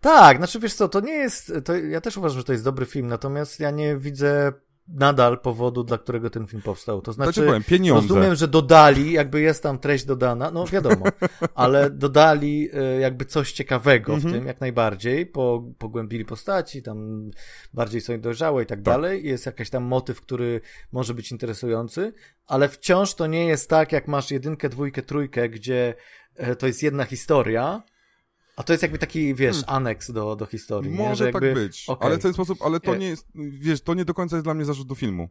Tak, znaczy wiesz co, to nie jest, to ja też uważam, że to jest dobry film, natomiast ja nie widzę nadal powodu, dla którego ten film powstał. To znaczy, powiem, pieniądze. rozumiem, że dodali, jakby jest tam treść dodana, no wiadomo, ale dodali e, jakby coś ciekawego w mhm. tym, jak najbardziej, po, pogłębili postaci, tam bardziej są dojrzałe i tak, tak dalej, jest jakiś tam motyw, który może być interesujący, ale wciąż to nie jest tak, jak masz jedynkę, dwójkę, trójkę, gdzie e, to jest jedna historia, a to jest jakby taki, wiesz, hmm. aneks do, do historii. Może nie? tak być, okay. ale w ten sposób, ale to nie jest, wiesz, to nie do końca jest dla mnie zarzut do filmu.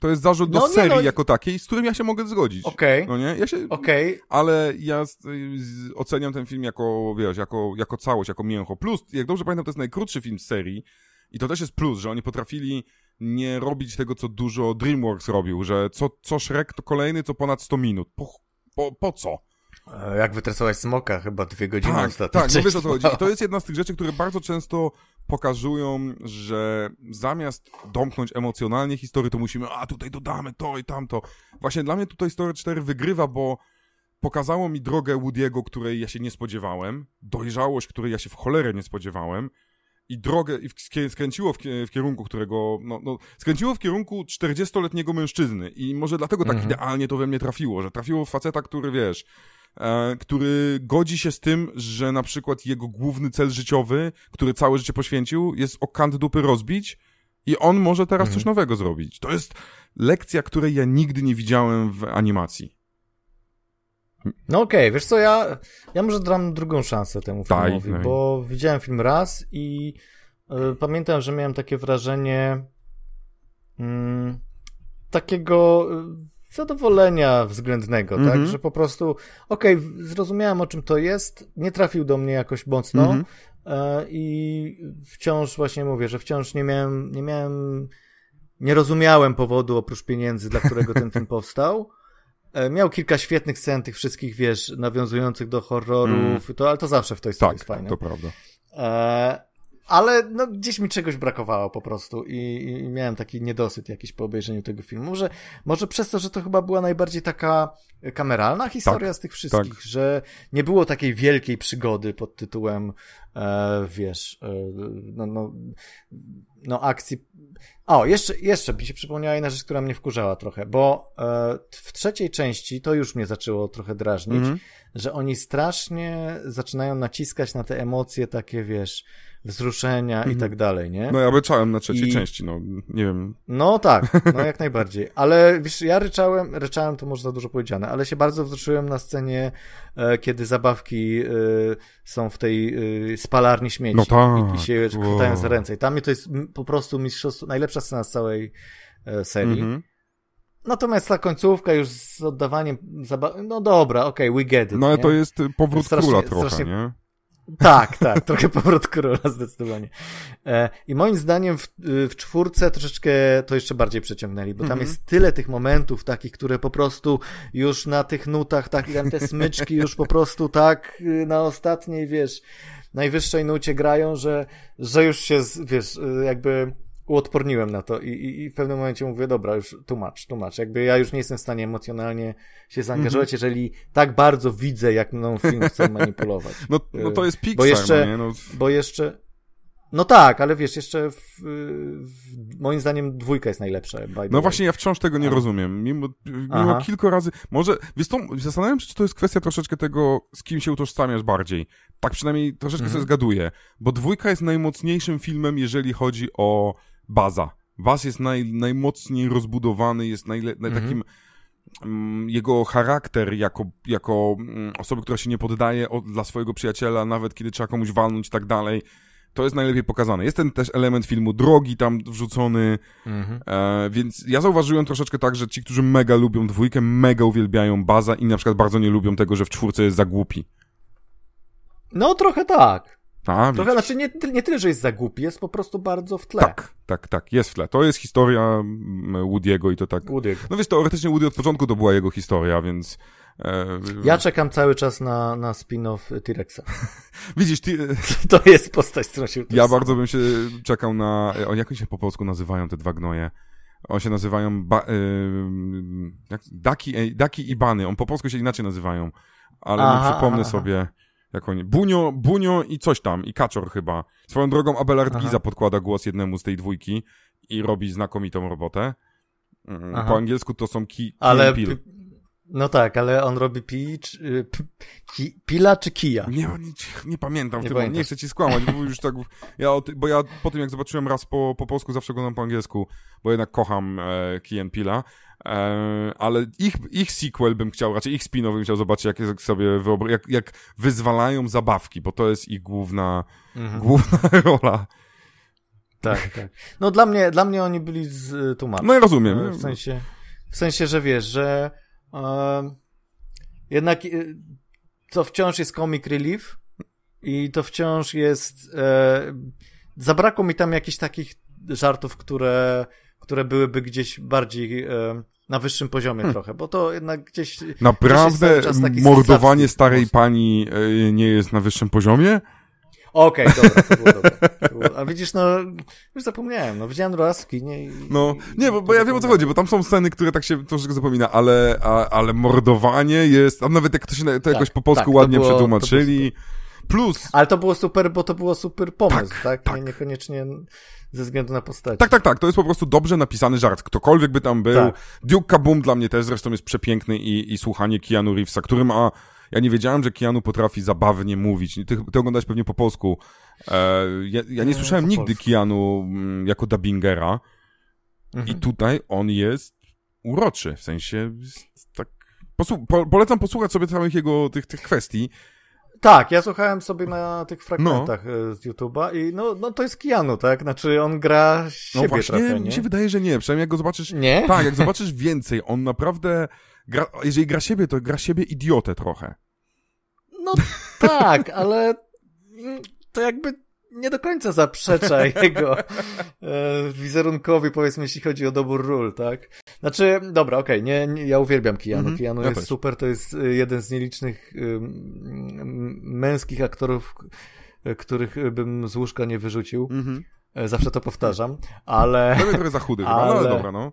To jest zarzut no, do serii no. jako takiej, z którym ja się mogę zgodzić. Okej. Okay. No nie? Ja się, okay. Ale ja z, z, oceniam ten film jako, wiesz, jako, jako całość, jako mięcho. Plus, jak dobrze pamiętam, to jest najkrótszy film z serii i to też jest plus, że oni potrafili nie robić tego, co dużo DreamWorks robił, że co, co Shrek to kolejny, co ponad 100 minut. Po, po, po co? E, jak wytresować smoka, chyba dwie godziny tak, ostatnio. Tak, no wiesz o co chodzi. I to jest jedna z tych rzeczy, które bardzo często pokazują, że zamiast domknąć emocjonalnie historię, to musimy, a tutaj dodamy to i tamto. Właśnie dla mnie tutaj Story 4 wygrywa, bo pokazało mi drogę Woody'ego, której ja się nie spodziewałem, dojrzałość, której ja się w cholerę nie spodziewałem i drogę, i skręciło w, w kierunku, którego, no, no, skręciło w kierunku 40-letniego mężczyzny i może dlatego tak mhm. idealnie to we mnie trafiło, że trafiło w faceta, który, wiesz, który godzi się z tym, że na przykład jego główny cel życiowy, który całe życie poświęcił, jest o kant dupy rozbić i on może teraz mhm. coś nowego zrobić. To jest lekcja, której ja nigdy nie widziałem w animacji. No okej, okay, wiesz co, ja, ja może dam drugą szansę temu filmowi, daj, bo widziałem film raz i y, pamiętam, że miałem takie wrażenie y, takiego y, zadowolenia względnego, mm -hmm. tak? Mhm. Że po prostu, okej, okay, zrozumiałem o czym to jest, nie trafił do mnie jakoś mocno mm -hmm. i wciąż właśnie mówię, że wciąż nie miałem, nie miałem, nie rozumiałem powodu oprócz pieniędzy, dla którego ten film powstał. E, miał kilka świetnych scen, tych wszystkich, wiesz, nawiązujących do horrorów, mm. to, ale to zawsze w tej tak, jest fajne. to prawda. E, ale no, gdzieś mi czegoś brakowało po prostu i, i, miałem taki niedosyt jakiś po obejrzeniu tego filmu. Może, może przez to, że to chyba była najbardziej taka kameralna historia tak, z tych wszystkich, tak. że nie było takiej wielkiej przygody pod tytułem, wiesz, e, no, no, no akcji. O, jeszcze, jeszcze mi się przypomniała jedna rzecz, która mnie wkurzała trochę, bo e, w trzeciej części to już mnie zaczęło trochę drażnić, mm -hmm. że oni strasznie zaczynają naciskać na te emocje takie, wiesz, wzruszenia i mhm. tak dalej, nie? No ja ryczałem na trzeciej I... części, no nie wiem. No tak, no jak najbardziej. Ale wiesz, ja ryczałem, ryczałem to może za dużo powiedziane, ale się bardzo wzruszyłem na scenie, e, kiedy zabawki e, są w tej e, spalarni śmieci no tak. i, i się chwytają wow. za ręce. I tam to jest po prostu mistrzostwo, najlepsza scena z całej e, serii. Mhm. Natomiast ta końcówka już z oddawaniem. No dobra, okej, okay, we get it. No ale nie? to jest powrót strasznie, króla trochę, strasznie... nie? Tak, tak, trochę powrót króla zdecydowanie. E, I moim zdaniem w, w czwórce troszeczkę to jeszcze bardziej przeciągnęli, bo tam mm -hmm. jest tyle tych momentów takich, które po prostu już na tych nutach, tak, tam te smyczki już po prostu tak y, na ostatniej, wiesz, najwyższej nucie grają, że, że już się, wiesz, y, jakby uodporniłem na to i, i, i, w pewnym momencie mówię, dobra, już tłumacz, tłumacz. Jakby ja już nie jestem w stanie emocjonalnie się zaangażować, mm -hmm. jeżeli tak bardzo widzę, jak mną film chce manipulować. No, no to jest Pixar, bo jeszcze, no nie? No... Bo jeszcze, No tak, ale wiesz, jeszcze w, w, moim zdaniem dwójka jest najlepsza. No właśnie, ja wciąż tego nie A. rozumiem. Mimo, mimo kilku razy. Może, wiesz, to, zastanawiam się, czy to jest kwestia troszeczkę tego, z kim się utożsamiasz bardziej. Tak przynajmniej troszeczkę Mhm. sobie zgaduję. Bo dwójka jest najmocniejszym filmem, jeżeli chodzi o baza. Baz jest naj, najmocniej rozbudowany, jest najle, naj, Mhm. takim. Mm, jego charakter jako, jako mm, osoby, która się nie poddaje od, dla swojego przyjaciela, nawet kiedy trzeba komuś walnąć i tak dalej, to jest najlepiej pokazane. Jest ten też element filmu drogi tam wrzucony, Mhm. E, więc ja zauważyłem troszeczkę tak, że ci, którzy mega lubią dwójkę, mega uwielbiają baza i na przykład bardzo nie lubią tego, że w czwórce jest za głupi. No trochę tak. A, Trochę, znaczy nie, nie tyle, że jest za głupi, jest po prostu bardzo w tle. tak, tak, tak, jest w tle. To jest historia mm, Woody'ego i to tak... Woody'ego. No wiesz, teoretycznie Woody od początku to była jego historia, więc... E, Ja czekam cały czas na, na spin-off T-Rexa. Widzisz, ty, To jest postać, którą się ja bardzo bym się czekał na... O, jak oni się po polsku nazywają, te dwa gnoje? On się nazywają ba, jak, Daki, e, Daki i Bany. On po polsku się inaczej nazywają. Ale Aha, nie przypomnę aha. sobie, jak oni... Bunio, Bunio i coś tam, i Kaczor chyba. Swoją drogą Abelard. Giza podkłada głos jednemu z tej dwójki i robi znakomitą robotę. Mm. Po angielsku to są Ki, Ale... And Peele. No tak, ale on robi pi, czy, p, ki, pila czy kija? Nie, nie, nie pamiętam, Nie nie, pamiętasz. nie chcę ci skłamać, bo już tak, ja, bo ja po tym jak zobaczyłem raz po, po polsku, zawsze oglądam po angielsku, bo jednak kocham e, Key and Peele'a, e, ale ich, ich sequel bym chciał, raczej ich spin-off bym chciał zobaczyć, jak sobie wyobra- jak, jak wyzwalają zabawki, bo to jest ich główna, Mhm. główna rola. Tak, tak. No dla mnie, dla mnie oni byli z y, tłumaczem. No ja rozumiem. W sensie, w sensie, że wiesz, że jednak y, to wciąż jest comic relief i to wciąż jest e, zabrakło mi tam jakichś takich żartów, które, które byłyby gdzieś bardziej e, na wyższym poziomie Hmm. trochę, bo to jednak gdzieś Naprawdę taki mordowanie starej pani e, nie jest na wyższym poziomie? Okej, dobra, to było dobre. A widzisz, no, już zapomniałem, no, widziałem raz w kinie i... No, nie, bo, bo ja wiem o co chodzi, bo tam są sceny, które tak się troszeczkę zapomina, ale, a, ale mordowanie jest, a nawet jak to się to jakoś po polsku tak, ładnie było- przetłumaczyli. Plus, Ale to było super, bo to było super pomysł, Tak, tak? tak. Nie, niekoniecznie ze względu na postać. tak, tak, tak, to jest po prostu dobrze napisany żart. Ktokolwiek by tam był. Tak. Duke Kaboom dla mnie też zresztą jest przepiękny i, i słuchanie Keanu Reevesa, który ma, ja nie wiedziałem, że Keanu potrafi zabawnie mówić. Ty, ty oglądałeś pewnie po polsku. E, ja, ja nie Nie, słyszałem nigdy polsku. Keanu mm, jako dubbingera. Mhm. I tutaj on jest uroczy, w sensie tak... Posłu- po, polecam posłuchać sobie całych jego tych, tych kwestii. Tak, ja słuchałem sobie na tych fragmentach e, z YouTube'a i no, no to jest Keanu, tak? Znaczy on gra siebie No właśnie, trochę, mi nie? się wydaje, że nie. Przynajmniej jak go zobaczysz... Nie? Tak, jak zobaczysz więcej, on naprawdę... Gra, jeżeli gra siebie, to gra siebie idiotę trochę. No tak, ale mm, to jakby nie do końca zaprzecza jego e, wizerunkowi, powiedzmy, jeśli chodzi o dobór ról, tak? Znaczy, dobra, okej, nie, nie, ja uwielbiam Keanu. Keanu ja jest też. super, to jest e, jeden z nielicznych ym, męskich aktorów, e, których bym z łóżka nie wyrzucił. E, Zawsze to powtarzam, ale... To mnie trochę za chudy, no, ale Ale- dobra, no.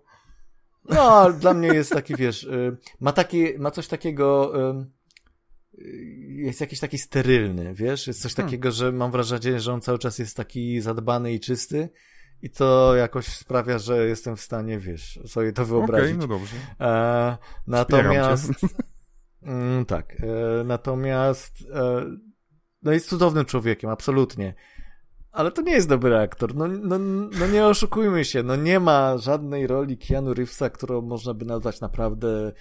No, dla mnie jest taki, wiesz, y, ma taki, ma coś takiego, ym, y, jest jakiś taki sterylny, wiesz, jest coś Hmm. takiego, że mam wrażenie, że on cały czas jest taki zadbany i czysty i to jakoś sprawia, że jestem w stanie, wiesz, sobie to Okej, wyobrazić. no dobrze. E, natomiast, mm, tak, e, natomiast, e, no jest cudownym człowiekiem, absolutnie. Ale to nie jest dobry aktor. No, no, no nie oszukujmy się. No nie ma żadnej roli Keanu Reevesa, którą można by nazwać naprawdę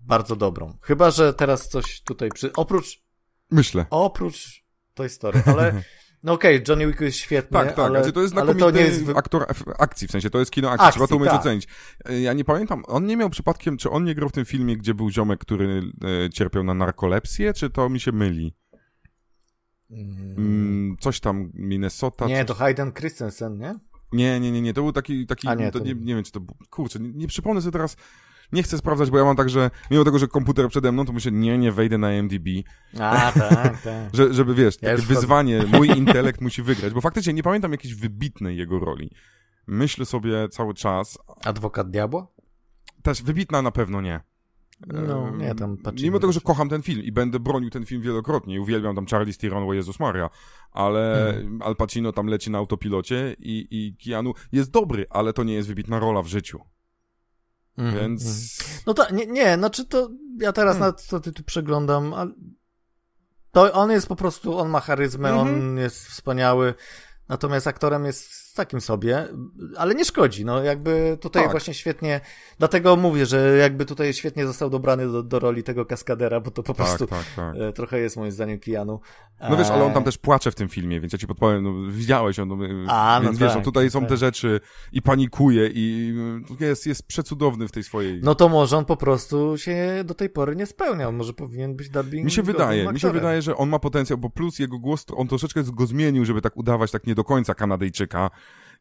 bardzo dobrą. Chyba, że teraz coś tutaj przy... Oprócz, Myślę. oprócz Toy Story, ale... No okej, Johnny Wick jest świetny, Tak, tak, ale, ale to jest znakomity to nie jest... aktor akcji, w sensie to jest kino akcji, Akcji, trzeba to umieć tak. ocenić. Ja nie pamiętam, on nie miał przypadkiem, czy on nie grał w tym filmie, gdzie był ziomek, który e, cierpiał na narkolepsję, czy to mi się myli? Mm, coś tam, Minnesota. Nie, coś... to Hayden Christensen, nie? nie, nie, nie, nie, to był taki, taki A nie, to to nie, nie. wiem, czy to, był- kurczę, nie, nie przypomnę sobie teraz, nie chcę sprawdzać, bo ja mam tak, że mimo tego, że komputer przede mną, to myślę, nie, nie wejdę na MDB, A, tak, tak. że, żeby, wiesz, Ja takie wyzwanie, mój intelekt musi wygrać, bo faktycznie nie pamiętam jakiejś wybitnej jego roli. Myślę sobie cały czas, Adwokat Diabła? też wybitna na pewno nie. No, nie, tam Pacino Mimo tego, że kocham ten film i będę bronił ten film wielokrotnie i uwielbiam tam Charlie Theron, o Jezus Maria, ale Mhm. Al Pacino tam leci na autopilocie i, i Keanu jest dobry, ale to nie jest wybitna rola w życiu. Mhm, Więc... mhm. No to, nie, nie, znaczy to, ja teraz Hmm. na to ty tu przeglądam, ale to on jest po prostu, on ma charyzmę, on Mhm. jest wspaniały, natomiast aktorem jest takim sobie, ale nie szkodzi, no jakby tutaj Tak. właśnie świetnie, dlatego mówię, że jakby tutaj świetnie został dobrany do, do roli tego kaskadera, bo to po Tak, prostu tak, tak. e, trochę jest moim zdaniem Keanu. No wiesz, ale on tam E, też płacze w tym filmie, więc ja ci podpowiem, no, widziałeś, on, no, A, no więc wiesz, tak, no, tutaj są tak. te rzeczy i panikuje i y, jest, jest przecudowny w tej swojej... No to może on po prostu się do tej pory nie spełniał, może powinien być dubbing Mi się wydaje, mi się wydaje, że on ma potencjał, bo plus jego głos, on troszeczkę go zmienił, żeby tak udawać tak nie do końca Kanadyjczyka.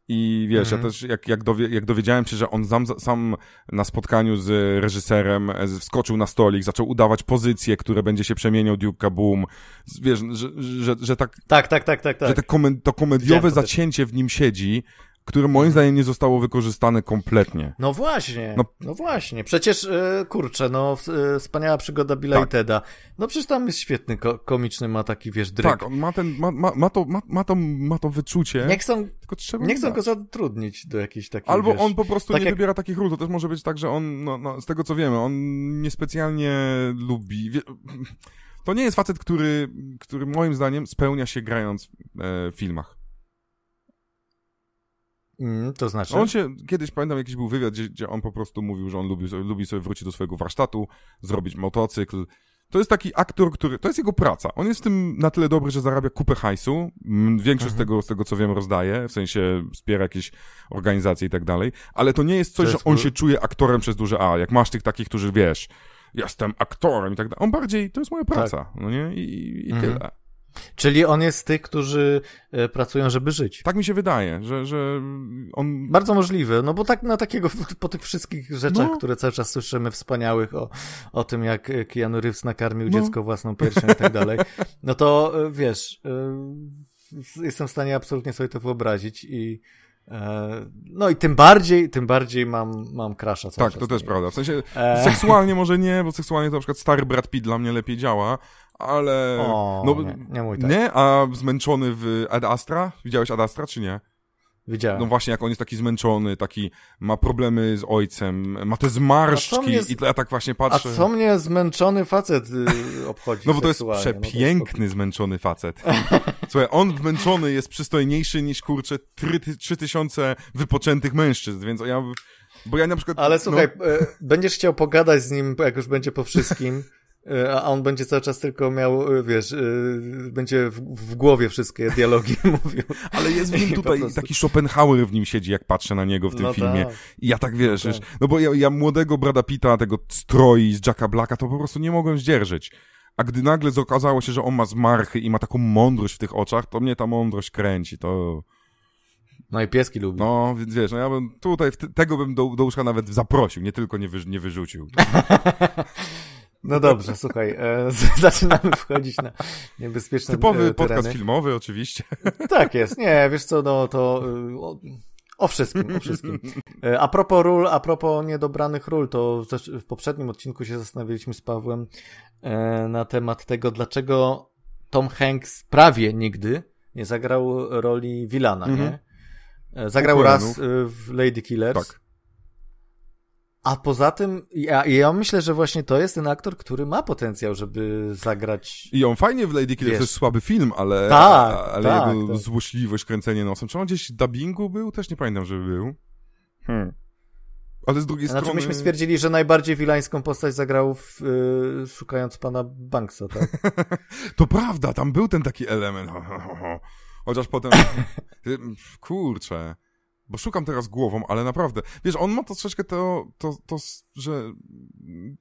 I wiesz, Mhm. ja też jak, jak, dowie, jak dowiedziałem się, że on sam, sam na spotkaniu z reżyserem e, wskoczył na stolik, zaczął udawać pozycje, które będzie się przemieniał Duke Kaboom, Z- wiesz, że, że, że tak, Tak, tak, tak, tak, tak. że komen, to komediowe zacięcie w nim siedzi, które moim zdaniem nie zostało wykorzystane kompletnie. No właśnie, No- no, właśnie. Przecież, e, kurczę, no, e, wspaniała przygoda Billa Tak. i Teda. No przecież tam jest świetny, ko komiczny, ma taki, wiesz, dryk. Tak, on ma ten, ma, ma, ma, to, ma, ma, to, ma to wyczucie, Nie chcą, tylko trzeba nie chcą dać. go zatrudnić do jakiejś takiej, Albo wiesz, on po prostu tak nie jak- wybiera takich ról. To też może być tak, że on, no, no, z tego co wiemy, on niespecjalnie lubi. Wie... To nie jest facet, który, który moim zdaniem spełnia się grając e, w filmach. Mm, to znaczy? On się, kiedyś pamiętam, jakiś był wywiad, gdzie, gdzie on po prostu mówił, że on lubi, lubi sobie wrócić do swojego warsztatu, zrobić motocykl. To jest taki aktor, który, to jest jego praca. On jest w tym na tyle dobry, że zarabia kupę hajsu. Większość z, Mhm. tego, z tego, co wiem, rozdaje, w sensie wspiera jakieś organizacje i tak dalej. Ale to nie jest coś, To że jest on się czuje aktorem przez duże A. Jak masz tych takich, którzy wiesz, jestem aktorem i tak dalej. On bardziej, to jest moja praca, no nie? I, i Mhm. tyle. Czyli on jest z tych, którzy e, pracują, żeby żyć. Tak mi się wydaje, że, że on Bardzo możliwe, no bo tak na takiego, po tych wszystkich rzeczach, No. które cały czas słyszymy wspaniałych o, o tym, jak e, Keanu Reeves nakarmił No. dziecko własną piersią i tak dalej, no to e, wiesz, jestem w stanie absolutnie sobie to wyobrazić i no i tym bardziej, tym bardziej mam, mam crasha Tak, to też prawda. W sensie E, seksualnie może nie, bo seksualnie to na przykład stary Brad Pitt dla mnie lepiej działa, ale... o, no, nie, nie tak, nie? A zmęczony w Ad Astra? Widziałeś Ad Astra, czy nie? Widziałem. No właśnie, jak on jest taki zmęczony, taki ma problemy z ojcem, ma te zmarszczki A mnie i ja tak właśnie A patrzę. co mnie zmęczony facet y, obchodzi No bo to jest seksualnie? No to przepiękny, zmęczony facet. Słuchaj, on zmęczony jest przystojniejszy niż, kurczę, trzy ty- trzy tysiące wypoczętych mężczyzn, więc ja... Bo ja na przykład... Ale słuchaj, no, będziesz chciał pogadać z nim, jak już będzie po wszystkim, a on będzie cały czas tylko miał, e, wiesz, e, będzie w, w głowie wszystkie dialogi mówił. ale jest w nim tutaj taki Schopenhauer w nim siedzi, jak patrzę na niego w tym No filmie. tak. I ja tak wiesz, No tak. no bo ja, ja młodego Brada Pitta, tego stroi z Jacka Blacka, to po prostu nie mogłem zdzierżyć. A gdy nagle okazało się, że on ma zmarchy i ma taką mądrość w tych oczach, to mnie ta mądrość kręci, to... No i pieski lubi. No, więc wiesz, no ja bym tutaj, tego bym do, do łóżka nawet zaprosił, nie tylko nie, wy, nie wyrzucił. No dobrze, słuchaj, e, zaczynamy wchodzić na niebezpieczne Typowy e, podcast tereny. filmowy oczywiście. Tak jest, nie, wiesz co, no to o, o wszystkim, o wszystkim. E, A propos ról, a propos niedobranych ról, to w poprzednim odcinku się zastanawialiśmy z Pawłem e, na temat tego, dlaczego Tom Hanks prawie nigdy nie zagrał roli Wilana, Mhm. nie? E, Zagrał raz y, w Lady Killers. Tak. A poza tym, ja, ja myślę, że właśnie to jest ten aktor, który ma potencjał, żeby zagrać. I on fajnie w Lady Killer, to jest słaby film, ale, Tak, ale tak, jego tak. złośliwość, kręcenie nosem. Czy on gdzieś w dubbingu był? Też nie pamiętam, żeby był. Hmm. Ale z drugiej Znaczy, strony... myśmy stwierdzili, że najbardziej wilańską postać zagrał w, y, szukając pana Banksa, tak? To prawda, tam był ten taki element. Ho, ho, ho, ho. Chociaż potem... Kurczę. Bo szukam teraz głową, ale naprawdę. Wiesz, on ma to troszeczkę to, to, to, że...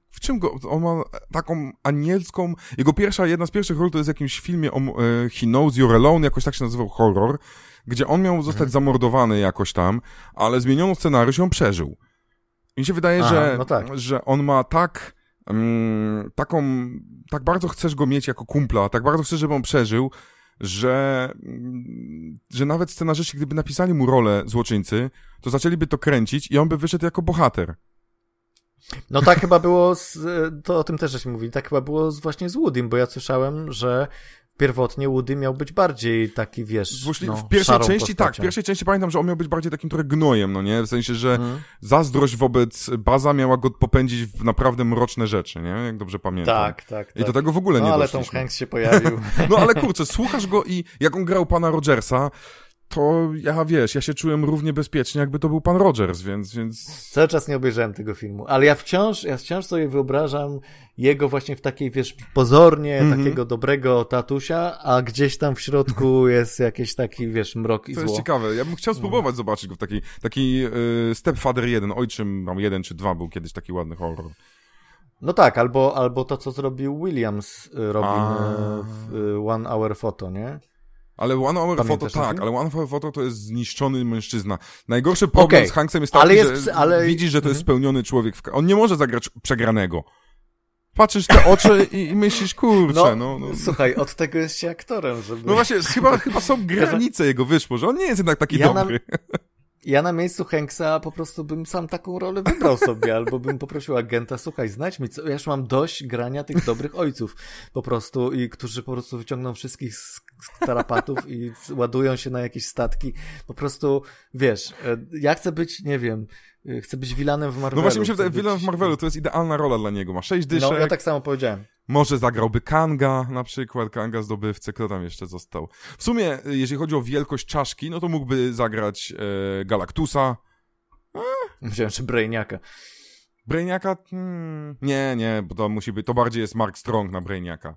W czym go... On ma taką anielską... Jego pierwsza, jedna z pierwszych ról to jest w jakimś filmie o, e, He Knows You're Alone, jakoś tak się nazywał horror, gdzie on miał zostać zamordowany jakoś tam, ale zmieniono scenariusz i on przeżył. Mi się wydaje, Aha, że, no tak. że on ma tak mm, taką, tak bardzo chcesz go mieć jako kumpla, tak bardzo chcesz, żeby on przeżył, że, mm, że nawet scenarzyści, gdyby napisali mu rolę złoczyńcy, to zaczęliby to kręcić i on by wyszedł jako bohater. No tak chyba było, z, to o tym też żeśmy mówili, tak chyba było z, właśnie z Woodym, bo ja słyszałem, że pierwotnie Woody miał być bardziej taki, wiesz, Właśnie no, w pierwszej części tak, w postacią. pierwszej części pamiętam, że on miał być bardziej takim trochę gnojem, no nie? W sensie, że zazdrość wobec Baza miała go popędzić w naprawdę mroczne rzeczy, nie? Jak dobrze pamiętam. Tak, tak, tak. I do tego w ogóle no, nie ale Tom doszliśmy. Hanks się pojawił. No ale kurczę, słuchasz go i jak on grał pana Rogersa, to ja wiesz, ja się czułem równie bezpiecznie, jakby to był pan Rogers, więc, więc... Cały czas nie obejrzałem tego filmu, ale ja wciąż, ja wciąż sobie wyobrażam jego właśnie w takiej, wiesz, pozornie Mhm. takiego dobrego tatusia, a gdzieś tam w środku jest jakiś taki, wiesz, mrok i To zło. jest ciekawe. Ja bym chciał spróbować zobaczyć go w takiej, taki yy, Stepfather 1, ojczym, mam jeden czy dwa, był kiedyś taki ładny horror. No tak, albo, albo to, co zrobił Williams, y, Robin A. y, w One Hour Photo, nie? Ale One Hour Pamiętasz Photo, tak, ale One Hour Photo to jest zniszczony mężczyzna. Najgorszy problem Okej, z Hanksem jest taki, ale jest że ale- widzisz, że to jest Mhm. spełniony człowiek. W... On nie może zagrać przegranego. Patrzysz te oczy i, i myślisz, kurczę, no, no. słuchaj, od tego jest się aktorem, żeby... No właśnie, chyba, chyba są granice jego wyszło, że on nie jest jednak taki Ja dobry. Ja na miejscu Hanksa po prostu bym sam taką rolę wybrał sobie, albo bym poprosił agenta, słuchaj, znajdź mi, co, ja już mam dość grania tych dobrych ojców, po prostu, i którzy po prostu wyciągną wszystkich z tarapatów i ładują się na jakieś statki, po prostu, wiesz, e, ja chcę być, nie wiem, e, chcę być vilanem w Marvelu. No właśnie mi się chcę wydaje, Villain w Marvelu to jest idealna rola dla niego. Ma sześć dyszek, No, ja tak samo powiedziałem. może zagrałby Kanga na przykład, Kanga zdobywcę, kto tam jeszcze został. W sumie, y, jeżeli chodzi o wielkość czaszki, no to mógłby zagrać e, Galactusa, Myślałem, że Brainiaka. Brainiaka? Hmm, nie, nie, bo to musi być, to bardziej jest Mark Strong na Brainiaka.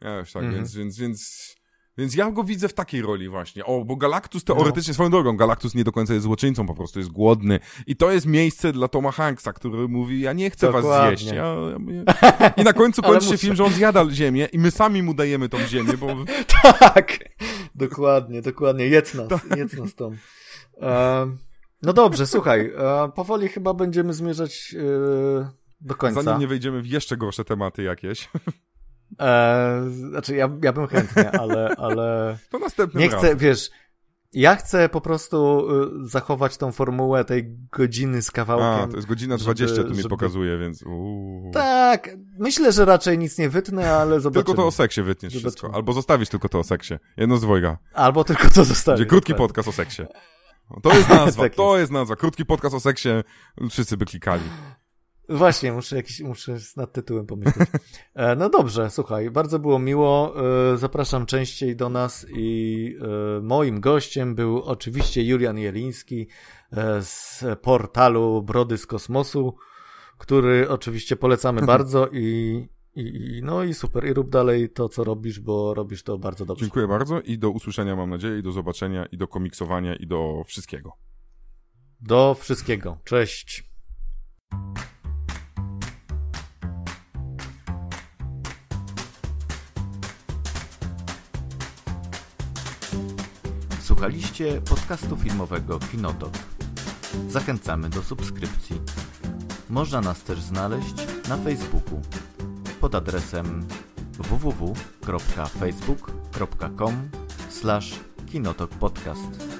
Ja już tak, Mhm. więc, więc, więc, więc ja go widzę w takiej roli właśnie. O, bo Galactus teoretycznie, swoją drogą, Galactus nie do końca jest złoczyńcą, po prostu jest głodny. I to jest miejsce dla Toma Hanksa, który mówi, ja nie chcę was Dokładnie. zjeść. Ja, ja, I na końcu kończy się film, że on zjada ziemię i my sami mu dajemy tą ziemię, bo Tak, dokładnie, dokładnie. Jedz nas, Tak. jedz nas tą. E, no dobrze, słuchaj, e, powoli chyba będziemy zmierzać e, do końca. zanim nie wejdziemy w jeszcze gorsze tematy jakieś, E, znaczy, ja, ja bym chętnie, ale, ale to następnym nie chcę, wiesz, ja chcę po prostu e, zachować tą formułę tej godziny z kawałkiem. A, to jest godzina żeby- 20 tu mi żeby- pokazuje, więc uuu. Tak, myślę, że raczej nic nie wytnę, ale zobaczymy. Tylko to o seksie wytniesz Zobaczymy. wszystko. Albo zostawisz tylko to o seksie. Jedno z dwojga. Albo tylko to zostawię. Będzie krótki podcast o seksie. To jest nazwa, Tak to jest nazwa. Krótki podcast o seksie. Wszyscy by klikali. Właśnie, muszę jakiś, muszę nad tytułem pomyśleć. E, no dobrze, słuchaj, bardzo było miło. E, zapraszam częściej do nas i e, moim gościem był oczywiście Julian Jeliński z portalu Brody z Kosmosu, który oczywiście polecamy bardzo i, i no i super. I rób dalej to, co robisz, bo robisz to bardzo dobrze. Dziękuję bardzo i do usłyszenia mam nadzieję, i do zobaczenia, i do komiksowania, i do wszystkiego. Do wszystkiego. Cześć. Słuchaliście podcastu filmowego Kinotok. Zachęcamy do subskrypcji. Można nas też znaleźć na Facebooku pod adresem www.facebook.com/kinotokpodcast.